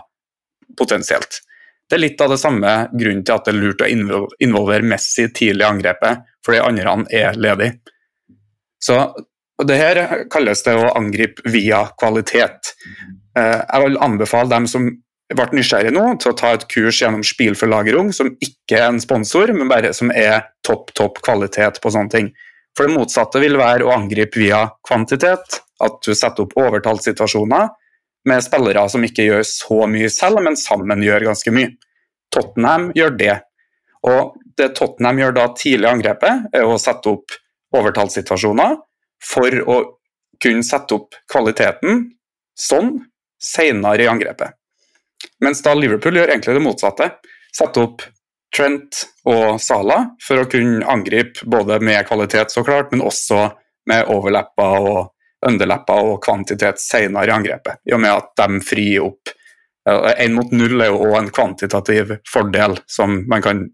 [SPEAKER 3] potensielt. Det er litt av det samme grunnen til at det er lurt å involvere Messi tidlig i angrepet, fordi andre er ledig. Så det her kalles det å angripe via kvalitet. Eh, jeg vil anbefale dem som ble nysgjerrige nå, til å ta et kurs gjennom Spielforlagerung, som ikke er en sponsor, men bare som er topp, topp kvalitet på sånne ting. For det motsatte vil være å angripe via kvantitet, at du setter opp overtallssituasjoner med spillere som ikke gjør så mye selv, men sammen gjør ganske mye. Tottenham gjør det. Og det Tottenham gjør da tidlig i angrepet, er å sette opp overtallssituasjoner for å kunne sette opp kvaliteten sånn senere i angrepet. Mens da Liverpool gjør egentlig det motsatte. Sette opp Trent og Salah for å kunne angripe både med kvalitet, så klart, men også med overlepper og underlepper og kvantitet senere i angrepet. I og med at de frier opp. Én mot null er jo òg en kvantitativ fordel som man kan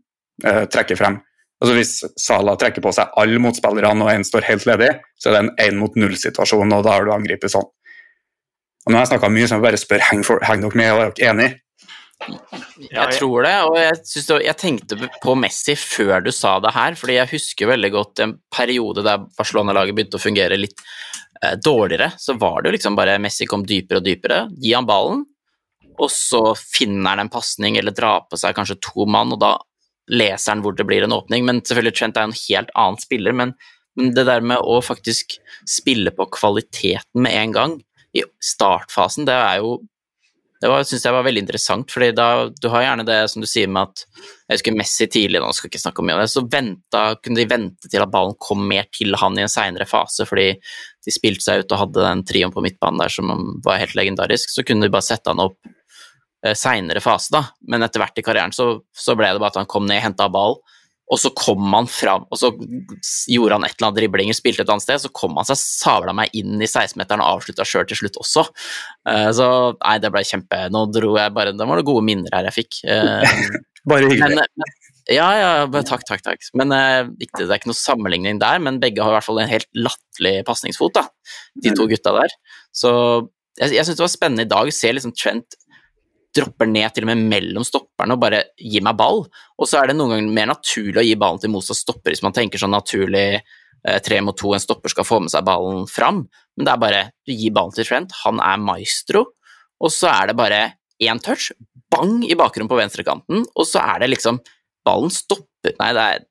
[SPEAKER 3] eh, trekke frem. Altså Hvis Sala trekker på seg alle motspillerne og én står helt ledig, så er det en én mot null-situasjon, og da har du angrepet sånn. Og nå har jeg snakka mye, så jeg bare spør henger heng dere med, og er dere enige?
[SPEAKER 1] Jeg tror det, og jeg, det, jeg, tenkte på Messi før du sa det her, fordi jeg husker veldig godt en periode der Barcelona-laget begynte å fungere litt eh, dårligere. Så var det jo liksom bare Messi kom dypere og dypere. Gi han ballen, og så finner han en pasning eller drar på seg kanskje to mann, og da leser han hvor det blir en åpning. Men selvfølgelig Trent er en helt annen spiller, men, men det der med å faktisk spille på kvaliteten med en gang i startfasen, det er jo det syns jeg var veldig interessant, fordi da, du har gjerne det som du sier med at Jeg husker Messi tidlig, nå skal ikke snakke om det, så venta, kunne de vente til at ballen kom mer til han i en seinere fase, fordi de spilte seg ut og hadde den trioen på midtbanen der som var helt legendarisk, så kunne de bare sette han opp eh, seinere fase, da. Men etter hvert i karrieren så, så ble det bare at han kom ned, henta ball, og så kom han fram, og så gjorde han et eller annet driblinger, spilte et annet sted, så kom han seg sabla meg inn i 16-meteren og avslutta sjøl til slutt også. Uh, så nei, det ble kjempe Nå dro jeg bare Det var noen gode minner her jeg fikk. Uh, [LAUGHS]
[SPEAKER 3] bare hyggelig. Men,
[SPEAKER 1] men, ja, ja, takk, takk, takk. Men det er ikke noe sammenligning der, men begge har i hvert fall en helt latterlig pasningsfot, da, de to mm. gutta der. Så jeg, jeg syns det var spennende i dag å se liksom Trent dropper ned til og med mellom stopperne og bare gir meg ball. Og så er det noen ganger mer naturlig å gi ballen til Mosa stopper hvis man tenker sånn naturlig eh, tre mot to, en stopper skal få med seg ballen fram. Men det er bare du gir ballen til Trent, han er maestro, og så er det bare én touch, bang i bakgrunnen på venstrekanten, og så er det liksom Ballen stopper Nei, det er,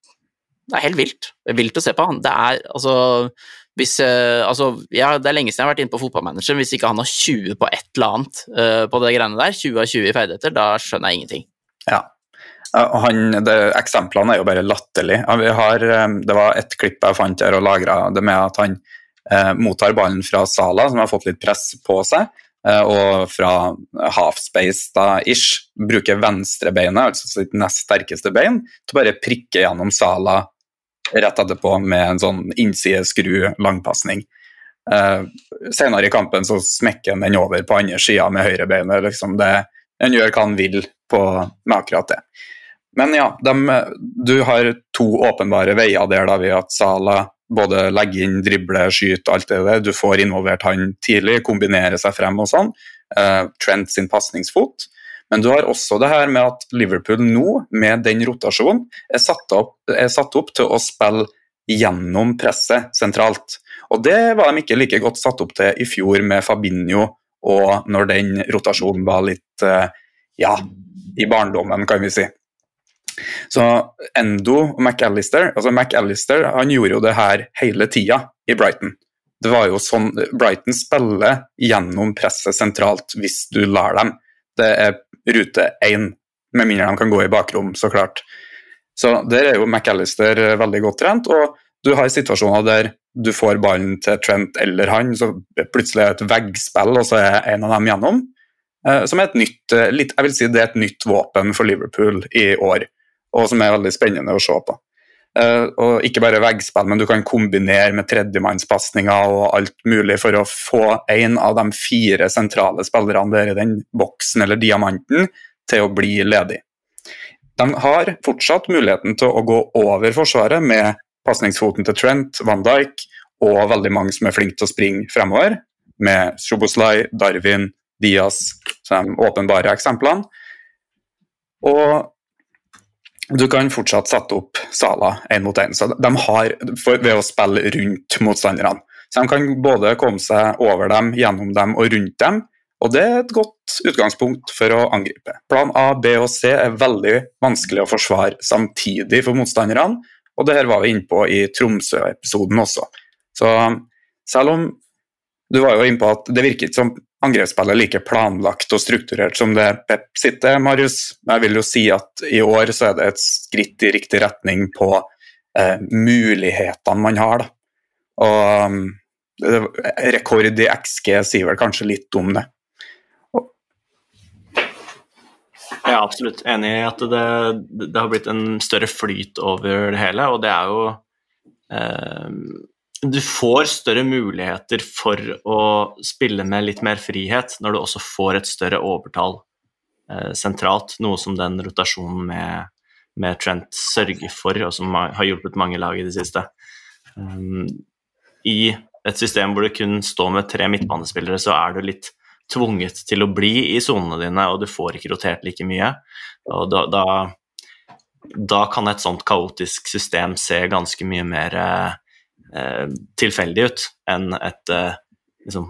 [SPEAKER 1] det er helt vilt. Det er vilt å se på han. Det er altså hvis, uh, altså, ja, Det er lenge siden jeg har vært inne på fotballmanageren. Hvis ikke han har 20 på et eller annet uh, på det greiene der, 20 av 20 i ferdigheter, da skjønner jeg ingenting.
[SPEAKER 3] Ja. Han, det, eksemplene er jo bare latterlige. Det var et klipp jeg fant her og lagra, det med at han eh, mottar ballen fra Sala, som har fått litt press på seg, eh, og fra halfspace da, ish, bruker venstrebeinet, altså sitt nest sterkeste bein, til å bare prikke gjennom Sala rett etterpå med en sånn innsideskru langpasning. Uh, senere i kampen så smekker han den over på andre sida med høyrebeinet. Liksom han gjør hva han vil på, med akkurat det. Men ja, de, du har to åpenbare veier der da ved at Sala både legger inn, dribler, skyter, alt det der. Du får involvert han tidlig, kombinerer seg frem og sånn. Uh, Trent sin pasningsfot. Men du har også det her med at Liverpool nå, med den rotasjonen, er satt opp, er satt opp til å spille gjennom presset sentralt. Og det var de ikke like godt satt opp til i fjor med Fabinho, og når den rotasjonen var litt eh, ja, i barndommen, kan vi si. Så Endo og McAllister altså McAllister han gjorde jo det her hele tida i Brighton. Det var jo sånn, Brighton spiller gjennom presset sentralt hvis du lar dem. Det er rute én, med mindre de kan gå i bakrom, så klart. Så Der er jo McAllister eh, veldig godt trent. og du har situasjoner der du får ballen til Trent eller han, så plutselig er det et veggspill, og så er en av dem gjennom. Eh, som er et nytt, eh, jeg vil si det er et nytt våpen for Liverpool i år, og som er veldig spennende å se på. Uh, og ikke bare veggspill, men du kan kombinere med tredjemannspasninger og alt mulig for å få en av de fire sentrale spillerne der i den boksen eller diamanten til å bli ledig. De har fortsatt muligheten til å gå over Forsvaret med pasningsfoten til Trent, Van Dijk og veldig mange som er flinke til å springe fremover, med Sjoboslai, Darwin, Diaz som de åpenbare eksemplene. Og du kan fortsatt sette opp saler én mot én, ved å spille rundt motstanderne. Så de kan både komme seg over dem, gjennom dem og rundt dem, og det er et godt utgangspunkt for å angripe. Plan A, B og C er veldig vanskelig å forsvare samtidig for motstanderne, og det her var vi inne på i Tromsø-episoden også. Så selv om du var jo inne på at det virker ikke som angrepsspillet like planlagt og strukturert som det Pep sitter, Marius. Jeg vil jo si at i år så er det et skritt i riktig retning på eh, mulighetene man har. Da. Og um, rekord i XG sier vel kanskje litt om det.
[SPEAKER 2] Jeg er absolutt enig i at det, det, har blitt en større flyt over det hele, og det er jo eh, du får større muligheter for å spille med litt mer frihet når du også får et større overtall eh, sentralt, noe som den rotasjonen med, med, Trent sørger for, og som har hjulpet mange lag i det siste. Um, I et system hvor du kun står med tre midtbanespillere, så er du litt tvunget til å bli i sonene dine, og du får ikke rotert like mye. Og da, da, da kan et sånt kaotisk system se ganske mye mer eh, tilfeldig ut enn et, eh, liksom,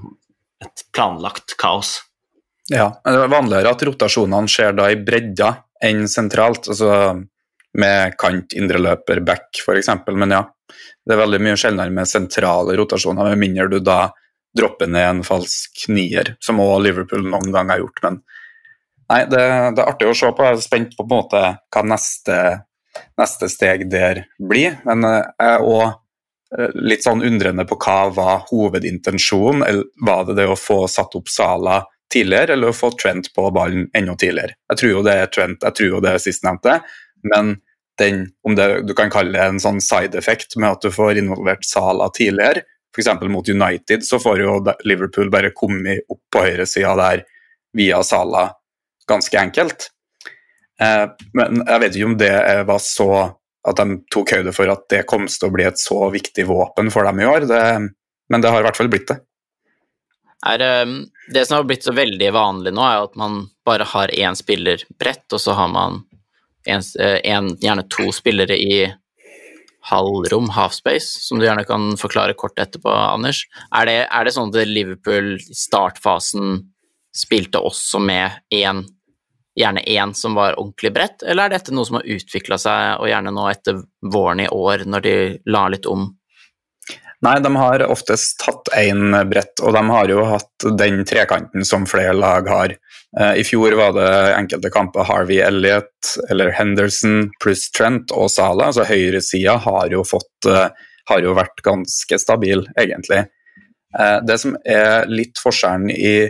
[SPEAKER 2] et, planlagt kaos.
[SPEAKER 3] Ja, det er vanligere at rotasjonene skjer da i bredda enn sentralt, altså med kant, indreløper, back f.eks., men ja. Det er veldig mye sjeldnere med sentrale rotasjoner, med mindre du da dropper ned en falsk nier, som også Liverpool noen gang har gjort. Men nei, det, det, er artig å se på. Jeg er spent på, en måte hva neste, neste steg der blir. Men eh, jeg er òg Eh, litt sånn undrende på hva var hovedintensjonen. Var det det å få satt opp Sala tidligere, eller å få Trent på ballen enda tidligere? Jeg tror jo det er Trent, jeg tror jo det er sistnevnte, men den, om det, du kan kalle det en sånn side-effekt med at du får involvert Sala tidligere, f.eks. mot United, så får jo Liverpool bare kommet opp på høyresida der via Sala ganske enkelt. Eh, men jeg vet ikke om det var så at de tok høyde for at det kom til å bli et så viktig våpen for dem i år. Det, men det har i hvert fall blitt det.
[SPEAKER 1] Er, ehm, det som har blitt så veldig vanlig nå, er at man bare har én spiller bredt, og så har man en, eh, en, gjerne to spillere i halvrom, halfspace, som du gjerne kan forklare kort etterpå, Anders. Er det, er det sånn at Liverpool i startfasen spilte også med én gjerne én som var ordentlig bredt, eller er dette noe som har utvikla seg, og gjerne nå etter våren i år, når de la litt om?
[SPEAKER 3] Nei, de har oftest hatt én brett, og de har jo hatt den trekanten som flere lag har. Eh, I fjor var det enkelte kamper Harvey Elliot eller Henderson pluss Trent og Sala, altså høyresida har eh, har jo vært ganske stabil, egentlig. Eh, det som er litt forskjellen i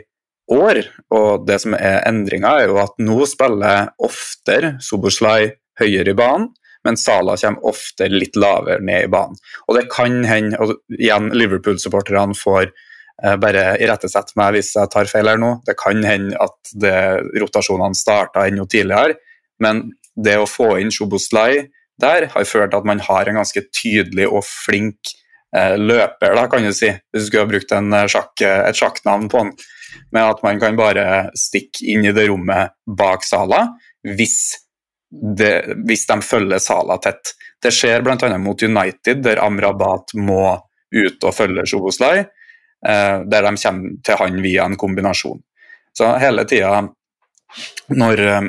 [SPEAKER 3] år. Og det som er endringa, er jo at nå spiller oftere Soboslai høyere i banen, men Sala kommer ofte litt lavere ned i banen. Og det kan hende, og igjen Liverpool-supporterne får eh, bare irettesette meg hvis jeg tar feil her nå, det kan hende at det, rotasjonene starta enda tidligere, men det å få inn Soboslai der har ført til at man har en ganske tydelig og flink eh, løper, da, kan du si, hvis du skulle ha brukt en, eh, sjakk, et sjakknavn på han med at man kan bare stikke inn i det rommet bak Sala hvis, det, hvis de følger Sala tett. Det skjer bl.a. mot United, der Amrabat må ut og følge Sjoboslai, eh, der de kommer til han via en kombinasjon. Så hele tida når, eh,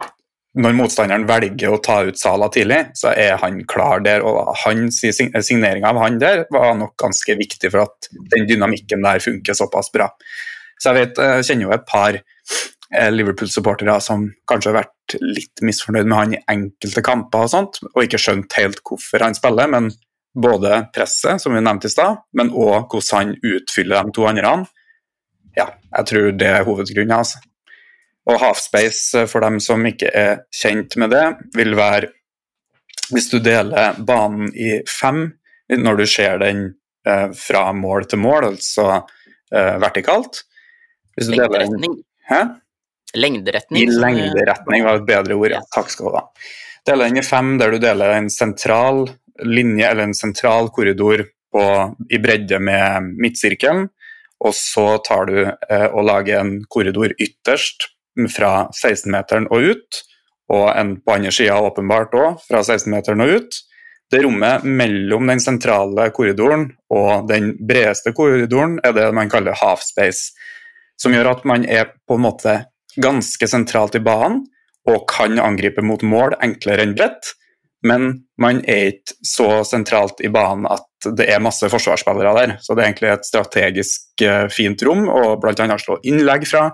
[SPEAKER 3] [CLEARS THROAT] når motstanderen velger å ta ut Sala tidlig, så er han klar der. og hans Signeringa av han der var nok ganske viktig for at den dynamikken der funker såpass bra. Så jeg vet, jeg kjenner jo et par eh, Liverpool-supportere som kanskje har vært litt misfornøyd med han i enkelte kamper og sånt, og ikke skjønt helt hvorfor han spiller, men både presset, som vi nevnte i stad, men òg hvordan han utfyller de to andre. Ja, jeg tror det er hovedgrunnen. altså. Og halfspace, eh, for dem som ikke er kjent med det, vil være hvis du deler banen i fem, når du ser den eh, fra mål til mål, altså vertikalt hvis du deler den. Hæ?
[SPEAKER 1] Lengderetning.
[SPEAKER 3] I lengderetning var et bedre ord, ja. Takk skal du ha. Deler den i fem, der du deler en sentral linje eller en sentral korridor på, i bredde med midtsirkelen, og så tar du eh, og lager en korridor ytterst fra 16-meteren og ut, og en på andre sida åpenbart òg, fra 16-meteren og ut. Det rommet mellom den sentrale korridoren og den bredeste korridoren er det man kaller half space, som gjør at man er på en måte ganske sentralt i banen og kan angripe mot mål enklere enn bredt, men man er ikke så sentralt i banen at det er masse forsvarsspillere der. Så det er egentlig et strategisk eh, fint rom å bl.a. slå innlegg fra,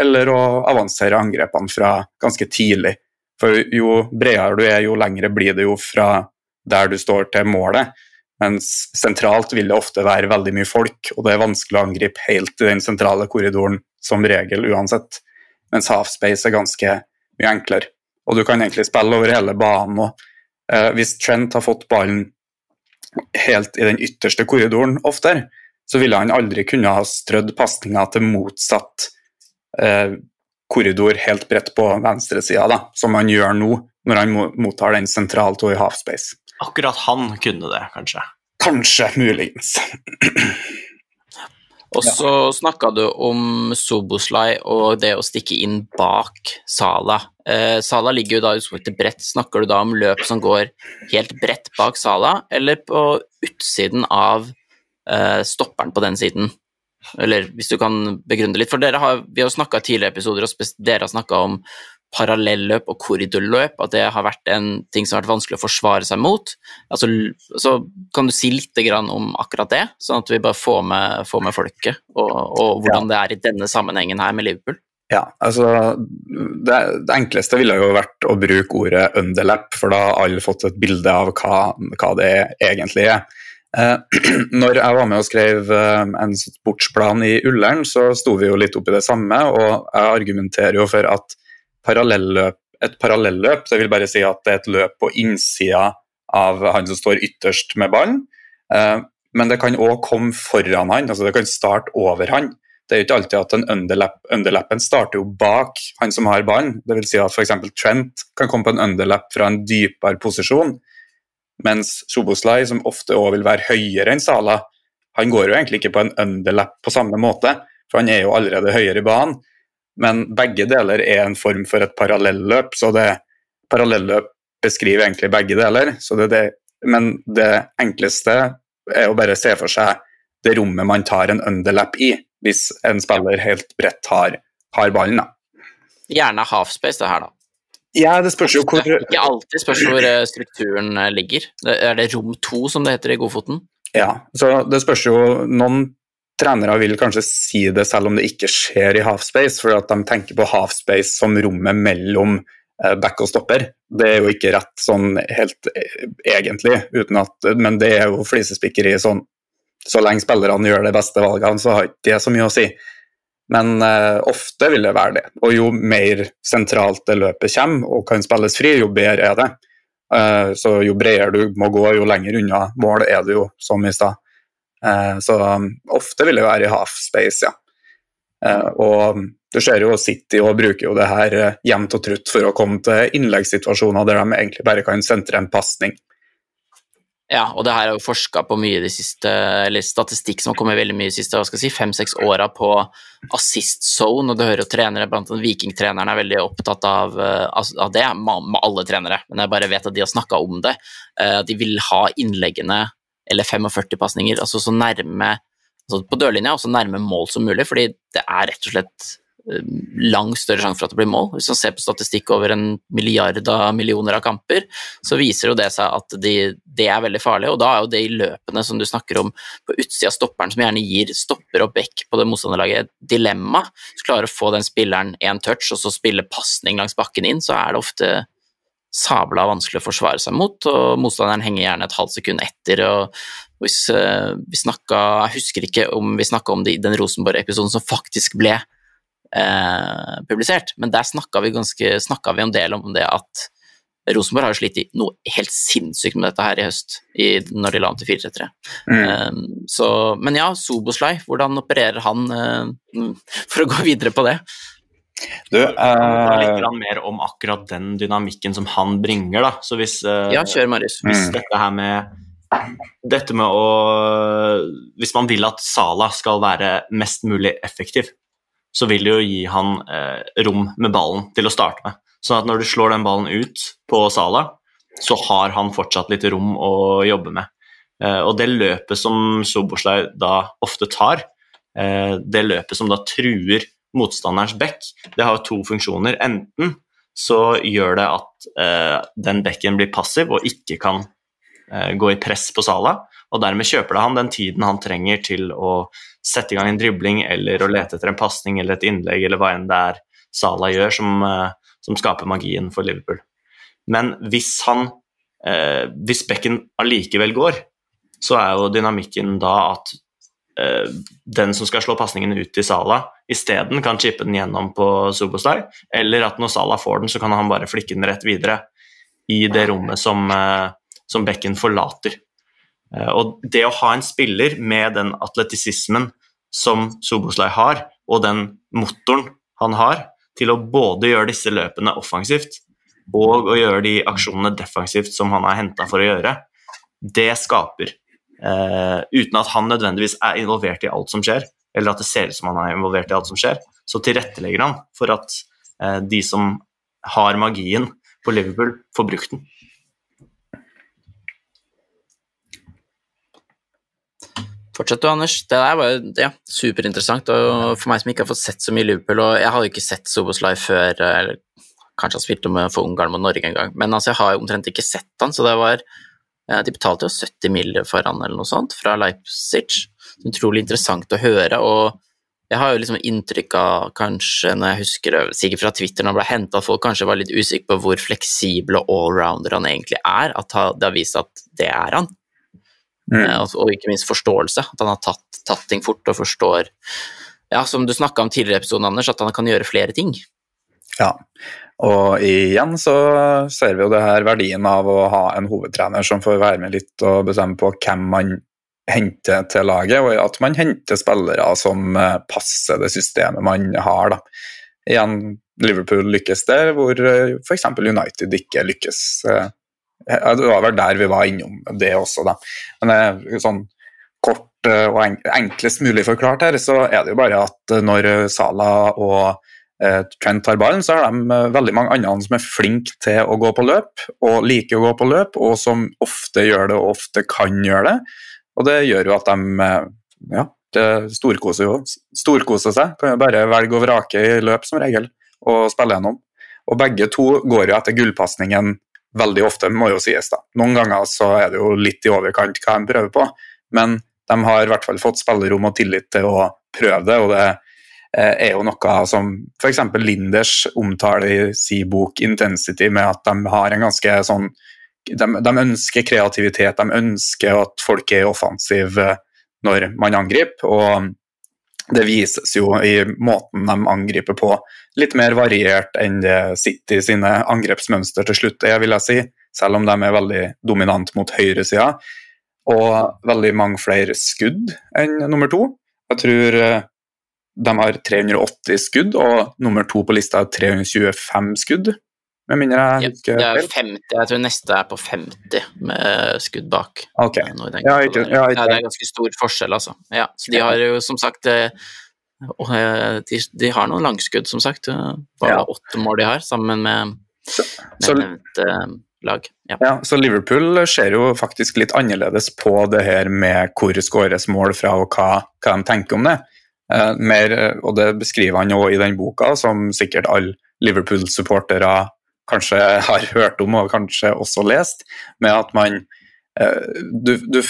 [SPEAKER 3] eller å avansere angrepene fra ganske tidlig. For jo bredere du er, jo lengre blir det jo fra der du står til målet. Mens sentralt vil det ofte være veldig mye folk, og det er vanskelig å angripe helt i den sentrale korridoren som regel uansett. Mens halfspace er ganske mye enklere. Og du kan egentlig spille over hele banen. òg. eh, Hvis Trent har fått ballen helt i den ytterste korridoren oftere, så ville han aldri kunne ha strødd pasninga til motsatt eh, korridor helt bredt på venstresida, som han gjør nå når han mo- mottar den sentralt og i halfspace.
[SPEAKER 2] Akkurat han kunne det, kanskje.
[SPEAKER 3] Kanskje, muligens. [CLEARS THROAT]
[SPEAKER 1] Og så snakka du om Soboslai og det å stikke inn bak Sala. Eh, Sala ligger jo da i utgangspunktet bredt. Snakker du da om løp som går helt bredt bak Sala, eller på utsiden av eh, stopperen på den siden? Eller hvis du kan begrunne det litt. For dere har, vi har snakka i tidligere episoder, og dere har snakka om parallelløp og korridorløp, at det har vært en ting som har vært vanskelig å forsvare seg mot. Altså, så kan du si litt om akkurat det, sånn at vi bare får med, får med folket, og, og hvordan det er i denne sammenhengen her med Liverpool.
[SPEAKER 3] Ja, altså det, det enkleste ville jo vært å bruke ordet underlap, for da har alle fått et bilde av hva, hva det egentlig er. Eh, [CLEARS THROAT] når jeg var med og skrev eh, en sportsplan i Ullern, så sto vi jo litt oppi det samme, og jeg argumenterer jo for at parallelløp, et parallelløp, det vil bare si at det er et løp på innsida av han som står ytterst med ballen, eh, men det kan òg komme foran han, altså det kan starte over han. Det er jo ikke alltid at en underlap, underlappen starter jo bak han som har ballen. Vil si at f.eks. Trent kan komme på en underlap fra en dypere posisjon, mens Szoboszlai, som ofte òg vil være høyere enn Sala, han går jo egentlig ikke på en underlap på samme måte, for han er jo allerede høyere i banen. Men begge deler er en form for et parallelløp, så det parallelløp beskriver egentlig begge deler. Så det, det, men det enkleste er å bare se for seg det rommet man tar en underlap i, hvis en spiller helt bredt har, har ballen. Da.
[SPEAKER 1] Gjerne halfspace, det her, da.
[SPEAKER 3] Ja, det spørs jo hvor
[SPEAKER 1] Ikke alltid spørs hvor eh, strukturen eh, ligger. Er det rom to, som det heter i Godfoten?
[SPEAKER 3] Ja, så det spørs jo Noen trenere vil kanskje si det selv om det ikke skjer i halfspace, for at de tenker på halfspace som rommet mellom eh, back og stopper. Det er jo ikke rett sånn helt eh, egentlig, at, men det er jo flisespikkeri sånn. Så lenge spillerne gjør de beste valgene, så har ikke det så mye å si. Men uh, ofte vil det være det. Og jo mer sentralt det løpet kommer og kan spilles fri, jo bedre er det. Uh, så jo bredere du må gå, jo lenger unna mål er det jo, som i stad. Eh, så um, ofte vil det være i half space, ja. Eh, og du ser jo City og bruker jo det her eh, jevnt og trutt for å komme til innleggssituasjoner der de egentlig bare kan sentre en pasning.
[SPEAKER 1] Ja, og det her er jo forska på mye de siste, eller statistikk som har kommet veldig mye de siste si, fem-seks åra på assist zone, og du hører jo trenere, blant annet vikingtrenerne, er veldig opptatt av, av av det, med alle trenere, men jeg bare vet at de har snakka om det. At De vil ha innleggene, eller 45 pasninger, altså så nærme altså på dørlinja, og så nærme mål som mulig, fordi det er rett og slett eh, langt større sjanse for at det blir mål. Hvis man ser på statistikk over en milliard av millioner av kamper, så viser jo det seg at de, det er veldig farlig, og da er jo det i løpene som du snakker om på utsida av stopperen, som gjerne gir stopper og back på det motstanderlaget et dilemma. Hvis du klarer å få den spilleren én touch, og så spille pasning langs bakken inn, så er det ofte sabla vanskelig å forsvare seg mot, og motstanderen henger gjerne et halvt sekund etter. og hvis eh, vi snakka, Jeg husker ikke om vi snakka om det i den Rosenborg-episoden som faktisk ble eh, publisert, men der snakka vi, ganske, snakka vi en del om det at Rosenborg har jo slitt i noe helt sinnssykt med dette her i høst, i, når de la om til 4-3-3.
[SPEAKER 3] Mm.
[SPEAKER 1] Um, men ja, Soboslai, hvordan opererer han uh, for å gå videre på det?
[SPEAKER 3] Du, eh,
[SPEAKER 2] er litt mer om akkurat den dynamikken som han bringer. da. Så hvis, uh,
[SPEAKER 1] Ja, kjør, Marius.
[SPEAKER 2] hvis
[SPEAKER 3] Mm.
[SPEAKER 2] dette her med dette med å Hvis man vil at Sala skal være mest mulig effektiv, så vil det jo gi han eh, rom med ballen til å starte med. Sånn at når du slår den ballen ut på Sala, så har han fortsatt litt rom å jobbe med. Eh, og det løpet som Soboslaj da ofte tar, eh, det løpet som da truer motstanderens bekk, det har to funksjoner. Enten så gjør det at eh, den bekken blir passiv og ikke kan eh, gå i press på Sala, og dermed kjøper det han den tiden han trenger til å sette i gang en dribling eller å lete etter en pasning eller et innlegg eller hva enn det er Sala gjør som, eh, som skaper magien for Liverpool. Men hvis han eh, Hvis bekken allikevel går, så er jo dynamikken da at den som skal slå pasningen ut til Sala, isteden kan chippe den gjennom på Subostai, eller at når Sala får den, så kan han bare flikke den rett videre i det rommet som, eh, som bekken forlater. Eh, Og det å ha en spiller med den atletisismen som Soboslai har, og den motoren han har, til å både gjøre disse løpene offensivt og å gjøre de aksjonene defensivt som han er henta for å gjøre, det skaper eh, Uten at han nødvendigvis er involvert i alt som skjer, eller at det ser ut som han er involvert i alt som skjer, så tilrettelegger han for at eh, de som har magien på Liverpool, får brukt den.
[SPEAKER 1] Fortsett du, Anders. Det der var jo ja, superinteressant. Og for meg som ikke har fått sett så mye Liverpool, og jeg jo ikke sett Soboslai før, eller kanskje han spilte med for Ungarn mot Norge en gang, men altså, jeg har omtrent ikke sett han, så det var De betalte jo 70 mill. for han eller noe sånt fra Leipzig. Utrolig interessant å høre. og jeg har jo liksom inntrykk av, kanskje når jeg husker sikkert fra Twitter når han ble henta, at folk kanskje var litt usikre på hvor fleksibel og allrounder han egentlig er. At det har vist at det er han.
[SPEAKER 3] Mm.
[SPEAKER 1] Eh, og ikke minst forståelse. At han har tatt, tatt ting fort og forstår Ja, som du snakka om tidligere i episoden, Anders, at han kan gjøre flere ting.
[SPEAKER 3] Ja, og igjen så ser vi jo det her verdien av å ha en hovedtrener som får være med litt og bestemme på hvem man henter til laget, og at man henter spillere som eh, passer det systemet man har. Da. Igjen, Liverpool lykkes der, hvor f.eks. United ikke lykkes. eh, Det var vel der vi var innom det også, da. Men sånn kort eh, og enklest mulig forklart her, så er det jo bare at eh, når Salah og eh, Trent tar ballen, så har de eh, veldig mange andre som er flinke til å gå på løp, og liker å gå på løp, og som ofte gjør det og ofte kan gjøre det. Og det gjør jo at de eh, ja, storkoser storkoser seg. Kan jo bare velge og vrake i løp som regel, og spille gjennom. Og begge to går jo etter gullpasningen veldig ofte, må jo sies. da. Noen ganger så er det jo litt i overkant hva de prøver på, men de har i hvert fall fått spillerom og tillit til å prøve det. og det eh, er jo noe som f.eks. Linders omtaler i sin bok 'Intensity', med at de har en ganske sånn de, de ønsker kreativitet, de ønsker at folk er offensive når man angriper. og det vises jo i måten de angriper på, litt mer variert enn det City sine angrepsmønster til slutt er, vil jeg si. Selv om de er veldig dominant mot høyresida. Og veldig mange flere skudd enn nummer to. Jeg tror eh, de har 380 skudd, og nummer to på lista har 325 skudd. Med mindre jeg
[SPEAKER 1] Ja,
[SPEAKER 3] husker
[SPEAKER 1] det er
[SPEAKER 3] feil.
[SPEAKER 1] 50, jeg tror neste er på 50 med skudd bak.
[SPEAKER 3] Ok.
[SPEAKER 1] Noe i
[SPEAKER 3] Ja, ikke- ja, ikke-
[SPEAKER 1] det er ganske stor forskjell, altså. Ja, så de har jo som sagt eh, eh, de, de har noen langskudd, som sagt. eh, Bare
[SPEAKER 3] Ja.
[SPEAKER 1] åtte mål de har, sammen med, med eh, lag. Ja.
[SPEAKER 3] Ja, så Liverpool ser jo faktisk litt annerledes på det her med hvor skåres mål fra, og hva, hva de tenker om det. Eh, mer, eh, og det beskriver han jo i den boka, som sikkert alle Liverpool-supportere kanskje [LAUGHS] har hørt om og kanskje også lest, med at man eh, du, du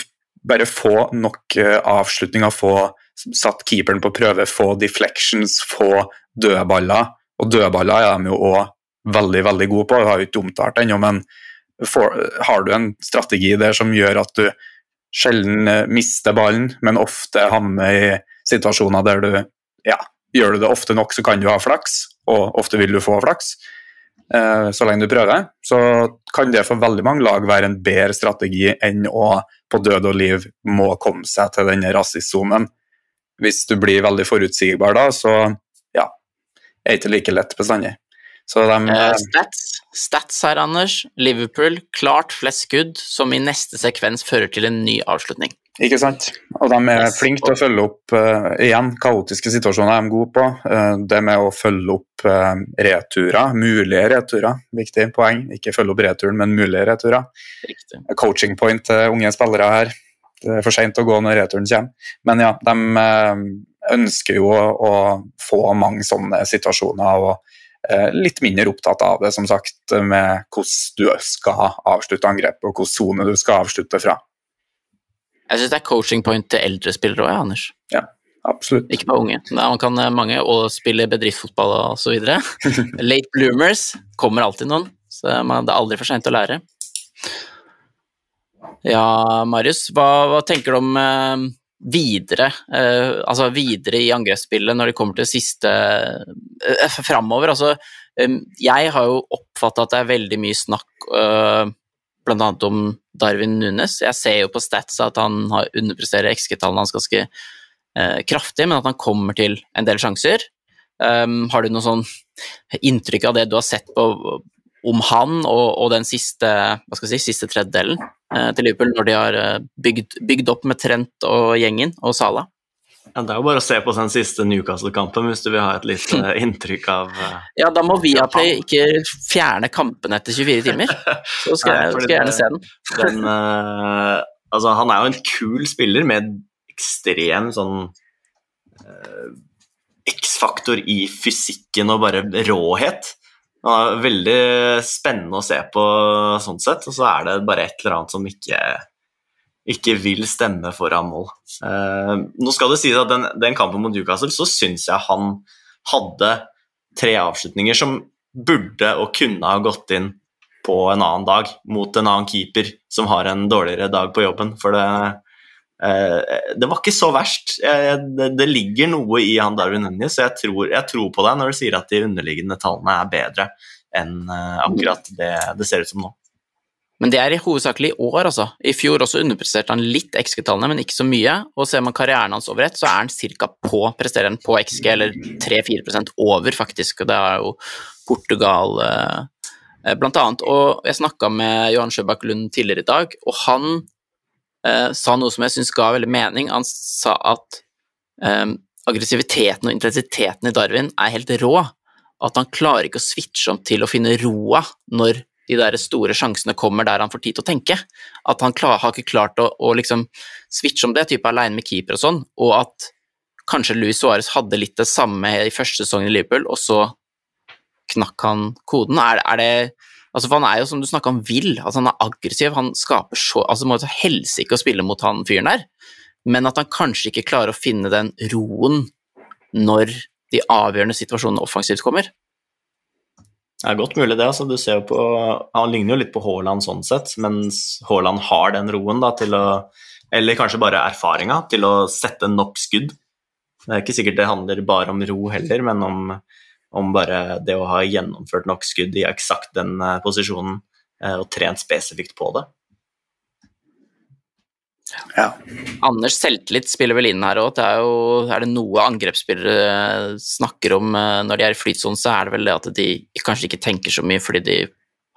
[SPEAKER 3] bare få nok avslutninger, få satt keeperen på prøve, få deflections, få dødballer. Og dødballer er de jo òg veldig, veldig gode på. Jeg har jo ikke omtalt ennå, men for, har du en strategi der som gjør at du sjelden mister ballen, men ofte havner i situasjoner der du ja, gjør du det ofte nok, så kan du ha flaks, og ofte vil du få flaks. eh, så lenge du prøver, så kan det for veldig mange lag være en bedre strategi enn å på død og liv må komme seg til denne rasistsonen. Hvis du blir veldig forutsigbar da, så ja, er det ikke like lett bestandig. Så de,
[SPEAKER 1] Eh, stats. stats her, Anders. Liverpool klart flest skudd, som i neste sekvens fører til en ny avslutning.
[SPEAKER 3] Ikke sant? Og de er flinke til å følge opp uh, igjen, kaotiske situasjoner er de gode på. Uh, det med å følge opp uh, returer, mulige returer, viktig poeng. Ikke følge opp returen, men mulige returer.
[SPEAKER 1] Riktig.
[SPEAKER 3] Coaching point til unge spillere her. Det er for seint å gå når returen kommer. Men ja, de ønsker jo å, å få mange sånne situasjoner. og Litt mindre opptatt av det, som sagt, med hvordan du skal avslutte angrepet, og hvilken sone du skal avslutte fra.
[SPEAKER 1] Jeg syns det er coaching point til eldre spillere òg, Anders.
[SPEAKER 3] Ja, Absolutt.
[SPEAKER 1] Ikke bare unge. Nei, man kan eh, mange og spille bedriftsfotball og så videre. [LAUGHS] Late bloomers kommer alltid noen, så man, det er aldri for seint å lære. Ja, Marius, hva, hva tenker du om eh, videre, eh, altså videre i angrepsspillet når det kommer til siste eh, framover? Altså, eh, jeg har jo oppfatta at det er veldig mye snakk eh, bl.a. om Darwin Nunes. Jeg ser jo på stats at han har underpresterer XG-tallene hans ganske eh, kraftig, men at han kommer til en del sjanser. Um, har du noe sånn inntrykk av det du har sett på om han og, og den siste, hva skal jeg si, siste tredjedelen eh, til Liverpool, når de har eh, bygd, bygd opp med Trent og gjengen og Sala?
[SPEAKER 2] Ja, det er jo bare å se på den siste Newcastle-kampen hvis du vil ha et litt uh, [LAUGHS] inntrykk av uh,
[SPEAKER 1] Ja, da må Viaplay ikke fjerne kampene etter 24 timer. [LAUGHS] Så skal,
[SPEAKER 2] Nei,
[SPEAKER 1] jeg, skal jeg gjerne se den.
[SPEAKER 2] den uh, Altså, han er jo en kul spiller med ekstrem sånn X-faktor i fysikken og bare råhet. Han er veldig spennende å se på sånn sett, og så er det bare et eller annet som ikke ikke vil stemme foran mål. Eh, nå skal det sies at den, den kampen mot Newcastle så syns jeg han hadde tre avslutninger som burde og kunne ha gått inn på en annen dag mot en annen keeper som har en dårligere dag på jobben. For det, eh, det var ikke så verst. Det, ligger noe i han Darwin Núñez, så jeg tror, jeg tror på deg når du sier at de underliggende tallene er bedre enn eh, akkurat det det ser ut som nå.
[SPEAKER 1] Men det er i hovedsakelig i år, altså. I fjor også underpresterte han litt XG-tallene, men ikke så mye. Og ser man karrieren hans over ett, så er han ca. på, presterer han på XG, eller 3-4% over, faktisk. Og det er jo Portugal eh, blant annet. Og jeg snakka med Johan Sjøbakk Lund tidligere i dag, og han eh, sa noe som jeg syns ga veldig mening. Han sa at eh, aggressiviteten og intensiteten i Darwin er helt rå. At han klarer ikke å switche om til å finne roa når de der store sjansene kommer der han får tid til å tenke. At han klar, har ikke klart å, å liksom switche om det, type alene med keeper og sånn, og at kanskje Luis Suárez hadde litt det samme i første sesong i Liverpool, og så knakk han koden. Er, er det Altså, for han er jo, som du snakka om, vill. Altså, han er aggressiv. Han skaper så Altså, må jo helsike å spille mot han fyren der, men at han kanskje ikke klarer å finne den roen når de avgjørende situasjonene offensivt kommer.
[SPEAKER 2] Det er godt mulig det. altså du ser jo på, Han ligner jo litt på Haaland sånn sett, mens Haaland har den roen da til å Eller kanskje bare erfaringa til å sette nok skudd. Det er ikke sikkert det handler bare om ro heller, men om, om bare det å ha gjennomført nok skudd i eksakt den eh, posisjonen eh, og trent spesifikt på det.
[SPEAKER 3] Ja.
[SPEAKER 1] Anders selvtillit spiller vel inn her òg. Det er jo er det noe angrepsspillere snakker om eh, når de er i flytsonen, så er det vel det at de kanskje ikke tenker så mye fordi de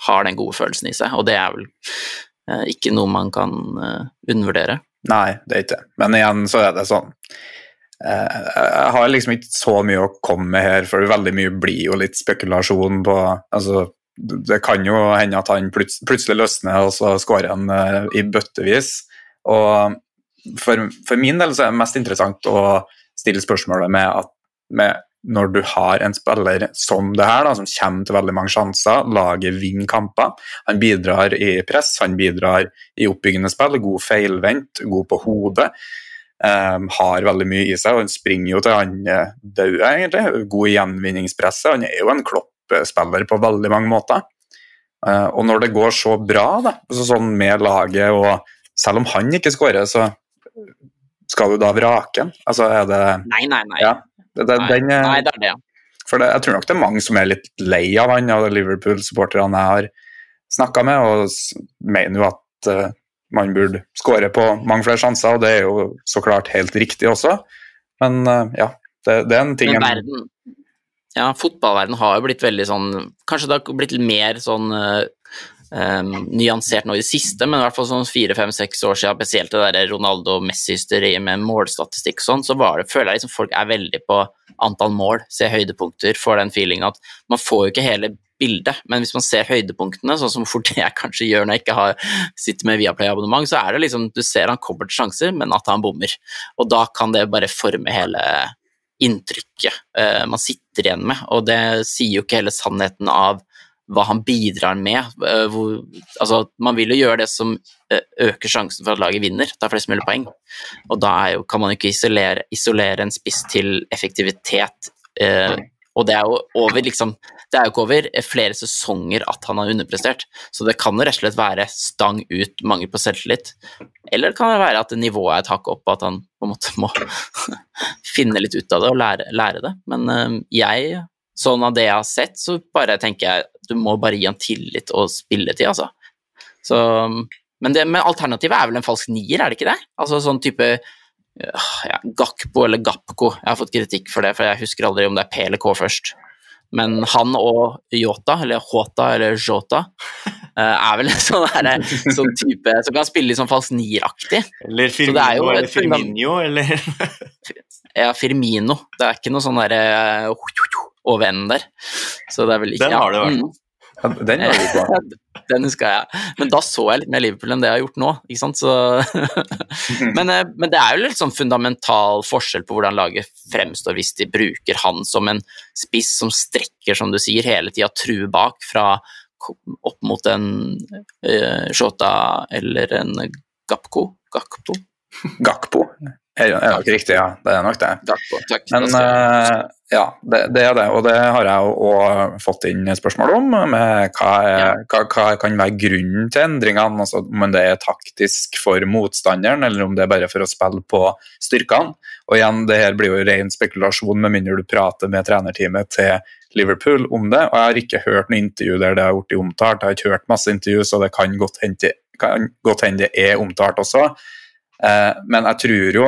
[SPEAKER 1] har den gode følelsen i seg, og det er vel eh, ikke noe man kan eh, undervurdere.
[SPEAKER 3] Nei, det er ikke det. Men igjen så er det sånn Jeg har liksom ikke så mye å komme med her, for veldig mye blir jo litt spekulasjon på altså, Det kan jo hende at han plutselig løsner, og så skårer han i bøttevis. Og for, for min del så er det mest interessant å stille spørsmålet med at med når du har en spiller som det her, da, som kommer til veldig mange sjanser, laget vinner. Han bidrar i press, han bidrar i oppbyggende spill, god feilvendt, god på hodet. Um, har veldig mye i seg, og han springer jo til han dauer, døde, egentlig. God i gjenvinningspresset. Han er jo en kloppspiller på veldig mange måter. Uh, og når det går så bra, da, sånn med laget, og selv om han ikke skårer, så skal du da vrake han? Altså, er det
[SPEAKER 1] Nei, nei, nei.
[SPEAKER 3] Ja, det, det,
[SPEAKER 1] nei,
[SPEAKER 3] den, eh,
[SPEAKER 1] nei, det er det.
[SPEAKER 3] For det, jeg tror nok det er mange som er litt lei av han, av Liverpool-supporterne jeg har snakka med, og mener jo at uh, man burde skåre på mange flere sjanser, og det er jo så klart helt riktig også. Men uh, ja, det, det, er en ting
[SPEAKER 1] Men verden, ja, fotballverden har jo blitt veldig sånn Kanskje det har blitt mer sånn uh, um, nyansert nå i det siste, men i hvert fall sånn fire-fem-seks år siden, spesielt det der Ronaldo-Messi-hysteriet med målstatistikk sånn, så det, føler jeg liksom folk er veldig på antall mål, ser høydepunkter, får den feelingen at man får jo ikke hele bildet, men hvis man ser høydepunktene, sånn som [LAUGHS] fort jeg kanskje gjør når jeg ikke har, sitter med Viaplay-abonnement, så er det liksom Du ser han kommer til sjanser, men at han bommer. Og da kan det bare forme hele inntrykket uh, man sitter igjen med, og det sier jo ikke hele sannheten av hva han bidrar med. Uh, hvor, altså, man vil jo gjøre det som uh, øker sjansen for at laget vinner, tar flest mulig poeng. Og da jo, kan man jo ikke isolere, isolere, en spiss til effektivitet. og det er jo over liksom, det er jo ikke over flere sesonger at han har underprestert, så det kan jo rett og slett være stang ut, mangel på selvtillit. Eller det kan være at nivået er et hakk opp, at han på en måte må [LAUGHS] finne litt ut av det og lære, lære det. Men eh, jeg, sånn av det jeg har sett, så bare tenker jeg du må bare gi han tillit og spilletid, altså. Så, men, det, men alternativet er vel en falsk nier, er det ikke det? Altså sånn type ja, Gakpo eller Gapko. Jeg har fått kritikk for det, for jeg husker aldri om det er P eller K først. Men han og Yota, eller Hota eller Jota, er vel en [LAUGHS] sånn, der, sånn type som kan spille litt sånn falsk nier-aktig.
[SPEAKER 2] Eller Firmino, eller Firmino, eller [LAUGHS]
[SPEAKER 1] Ja, Firmino. Det er ikke noe sånn derre over enden der. Så det er vel ikke
[SPEAKER 2] Den har det vært.
[SPEAKER 3] Den. [LAUGHS]
[SPEAKER 1] Den husker jeg. Men da så jeg litt mer Liverpool enn det jeg har gjort nå. ikke sant? Så... [LAUGHS] men, men, det er jo litt sånn fundamental forskjell på hvordan laget fremstår hvis de bruker han som en spiss som strekker, som du sier, hele tida truer bak fra opp mot en uh, Shota eller en Gapko. Gakpo.
[SPEAKER 3] Gakpo. Er det nok riktig, ja. Det er nok det.
[SPEAKER 1] Takk, takk.
[SPEAKER 3] Men uh, ja, det, det, er det. Og det har jeg òg fått inn spørsmål om. med hva, er, hva, hva, kan være grunnen til endringene? Altså, om det er taktisk for motstanderen, eller om det er bare for å spille på styrkene. Og igjen, det her blir jo ren spekulasjon, med mindre du prater med trenerteamet til Liverpool om det. Og jeg har ikke hørt noe intervju der det har blitt omtalt. Jeg har ikke hørt masse intervju, så det kan godt hende det er omtalt også. Eh, men jeg tror jo,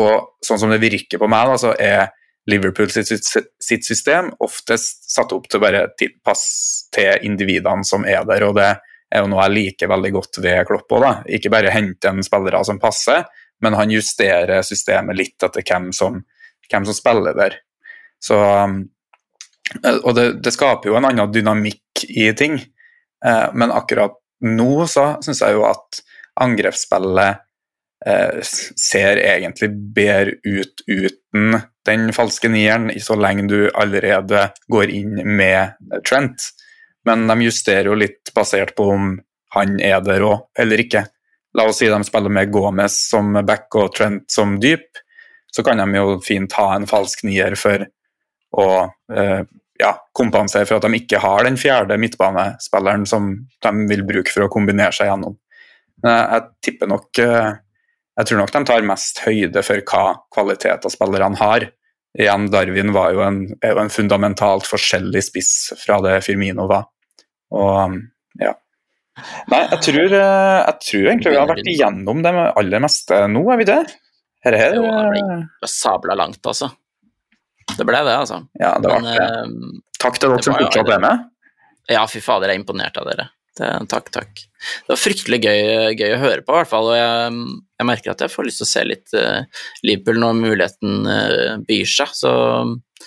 [SPEAKER 3] og sånn som det virker på meg, da, så er Liverpool sitt, system oftest satt opp til bare tilpasse til individene som er der. og det er jo noe jeg liker veldig godt ved Klopp òg. Ikke bare hente en spillere som passer, men han justerer systemet litt etter hvem som, hvem som spiller der. Så, og det, det, skaper jo en annen dynamikk i ting. Eh, men akkurat nå så syns jeg jo at angrepsspillet Eh, ser egentlig bedre ut uten den falske nieren, så lenge du allerede går inn med Trent. Men de justerer jo litt basert på om han er der òg, eller ikke. La oss si de spiller med Gomez som back og Trent som dyp, så kan de jo fint ha en falsk nier for å eh, ja, kompensere for at de ikke har den fjerde midtbanespilleren som de vil bruke for å kombinere seg gjennom. Jeg, jeg tipper nok eh, jeg tror nok de tar mest høyde for hva kvaliteter spillerne har. Igjen, Darwin var jo en, er jo en fundamentalt forskjellig spiss fra det Firmino var. Og ja. Nei, jeg tror, eh, jeg tror egentlig vi har vært igjennom det aller meste nå, er vi det? Her, her,
[SPEAKER 1] jo, det ble sabla langt, altså. Det ble det, altså.
[SPEAKER 3] Ja, det ble det. Eh, Takk til dere som fortsatt er med.
[SPEAKER 1] Ja, fy fader, jeg er imponert av dere. Takk, takk. Det var fryktelig gøy, gøy, å høre på, i hvert fall. Og jeg, jeg, merker at jeg får lyst til å se litt uh, Liverpool når muligheten uh, byr seg. Så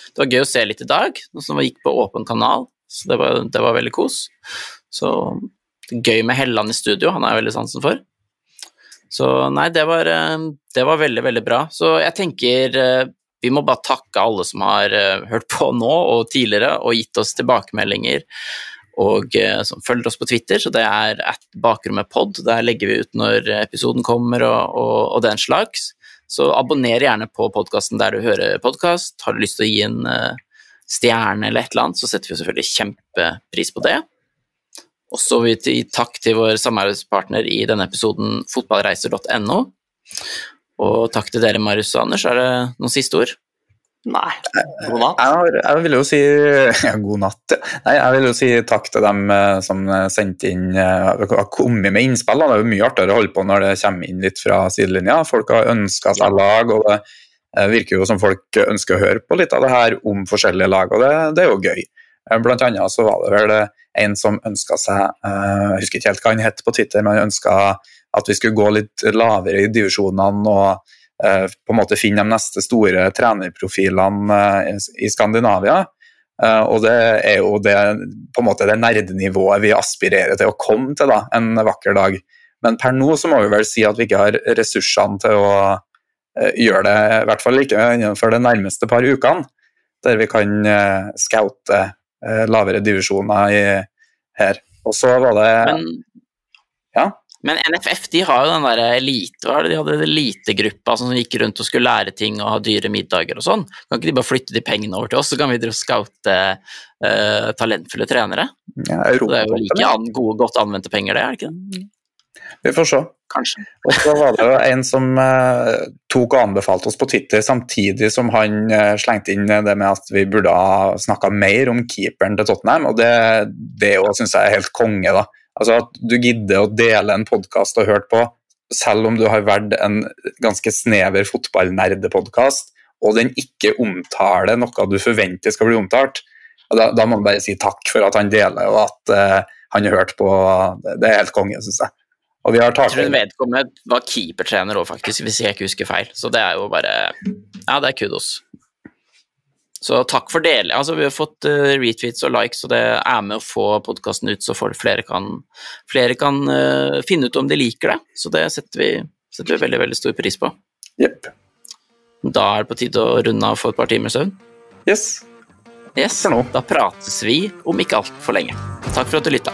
[SPEAKER 1] det var gøy å se litt i dag, som gikk på åpen kanal. Så det var, det var veldig kos. Så gøy med Helland i studio, han er veldig sansen for. Så nei, det var, uh, det var veldig, veldig bra. Så jeg tenker vi må bare takke alle som har hørt på nå og tidligere og gitt oss tilbakemeldinger og eh, som følger oss på Twitter, så det er at bakrommepod. Der legger vi ut når episoden kommer og, og, og den slags. Så abonner gjerne på podkasten der du hører podkast. Har du lyst til å gi en uh, stjerne eller et eller annet, så setter vi selvfølgelig kjempepris på det. Og så vil vi gi takk til vår samarbeidspartner i denne episoden, fotballreiser.no. Og takk til dere, Marius og Anders. Er det noen siste ord?
[SPEAKER 2] Nei. God natt.
[SPEAKER 3] Jeg, jeg vil jo si [LAUGHS] ja, god natt. Nei, jeg vil jo si takk til dem eh, som sendte inn eh, har kommet med innspill. Det er jo mye artigere å holde på når det kommer inn litt fra sidelinja. Folk har ønska seg lag, og det eh, virker jo som folk ønsker å høre på litt av det her om forskjellige lag, og det, det er jo gøy. Eh, Blant annet så var det vel eh, en som ønska seg eh, Jeg husker ikke helt hva han het på Twitter, men han ønska at vi skulle gå litt lavere i divisjonene og eh, på en måte finne de neste store trenerprofilene eh, i- Skandinavia. Eh, og det er jo det, på en måte det nerdenivået vi aspirerer til å komme til da, en vakker dag. Men per nå så må vi vel si at vi ikke har ressursene til å eh, gjøre det, i hvert fall ikke innenfor de nærmeste par ukene, der vi kan eh, scoute eh, lavere divisjoner i, her. Og så var det
[SPEAKER 1] Men,
[SPEAKER 3] Ja.
[SPEAKER 1] Men NFF de har jo den der elite, hva er det de hadde elitegruppa som gikk rundt og skulle lære ting og ha dyre middager og sånn. Kan ikke de bare flytte de pengene over til oss, så kan vi scoute uh, talentfulle trenere?
[SPEAKER 3] ja,
[SPEAKER 1] Det er jo like an, gode, godt anvendte penger, det, er det ikke det?
[SPEAKER 3] Vi får se.
[SPEAKER 1] Kanskje.
[SPEAKER 3] Og så var det jo en som eh, tok og anbefalte oss på Twitter, samtidig som han eh, slengte inn det med at vi burde ha snakka mer om keeperen til Tottenham, og det, det syns jeg er helt konge. da. Altså At du gidder å dele en podkast og hørt på, selv om du har vært en ganske snever fotballnerdepodkast, og den ikke omtaler noe du forventer skal bli omtalt. Da, da må man bare si takk for at han deler, og at uh, han har hørt på. Det, er helt konge, syns jeg. Og vi har
[SPEAKER 1] Jeg tror vedkommende var keepertrener òg, faktisk, hvis jeg ikke husker feil. Så det er jo bare Ja, det er kudos. Så takk for deling. Altså, vi har fått uh, retweets og likes, og det er med å få podkasten ut, så flere kan, flere kan uh, finne ut om de liker det. Så det setter vi, setter vi veldig, veldig stor pris på.
[SPEAKER 3] Yep.
[SPEAKER 1] Da er det på tide å runde av for et par timer søvn.
[SPEAKER 3] Yes.
[SPEAKER 1] Yes, Da prates vi om ikke altfor lenge. Takk for at du lytta.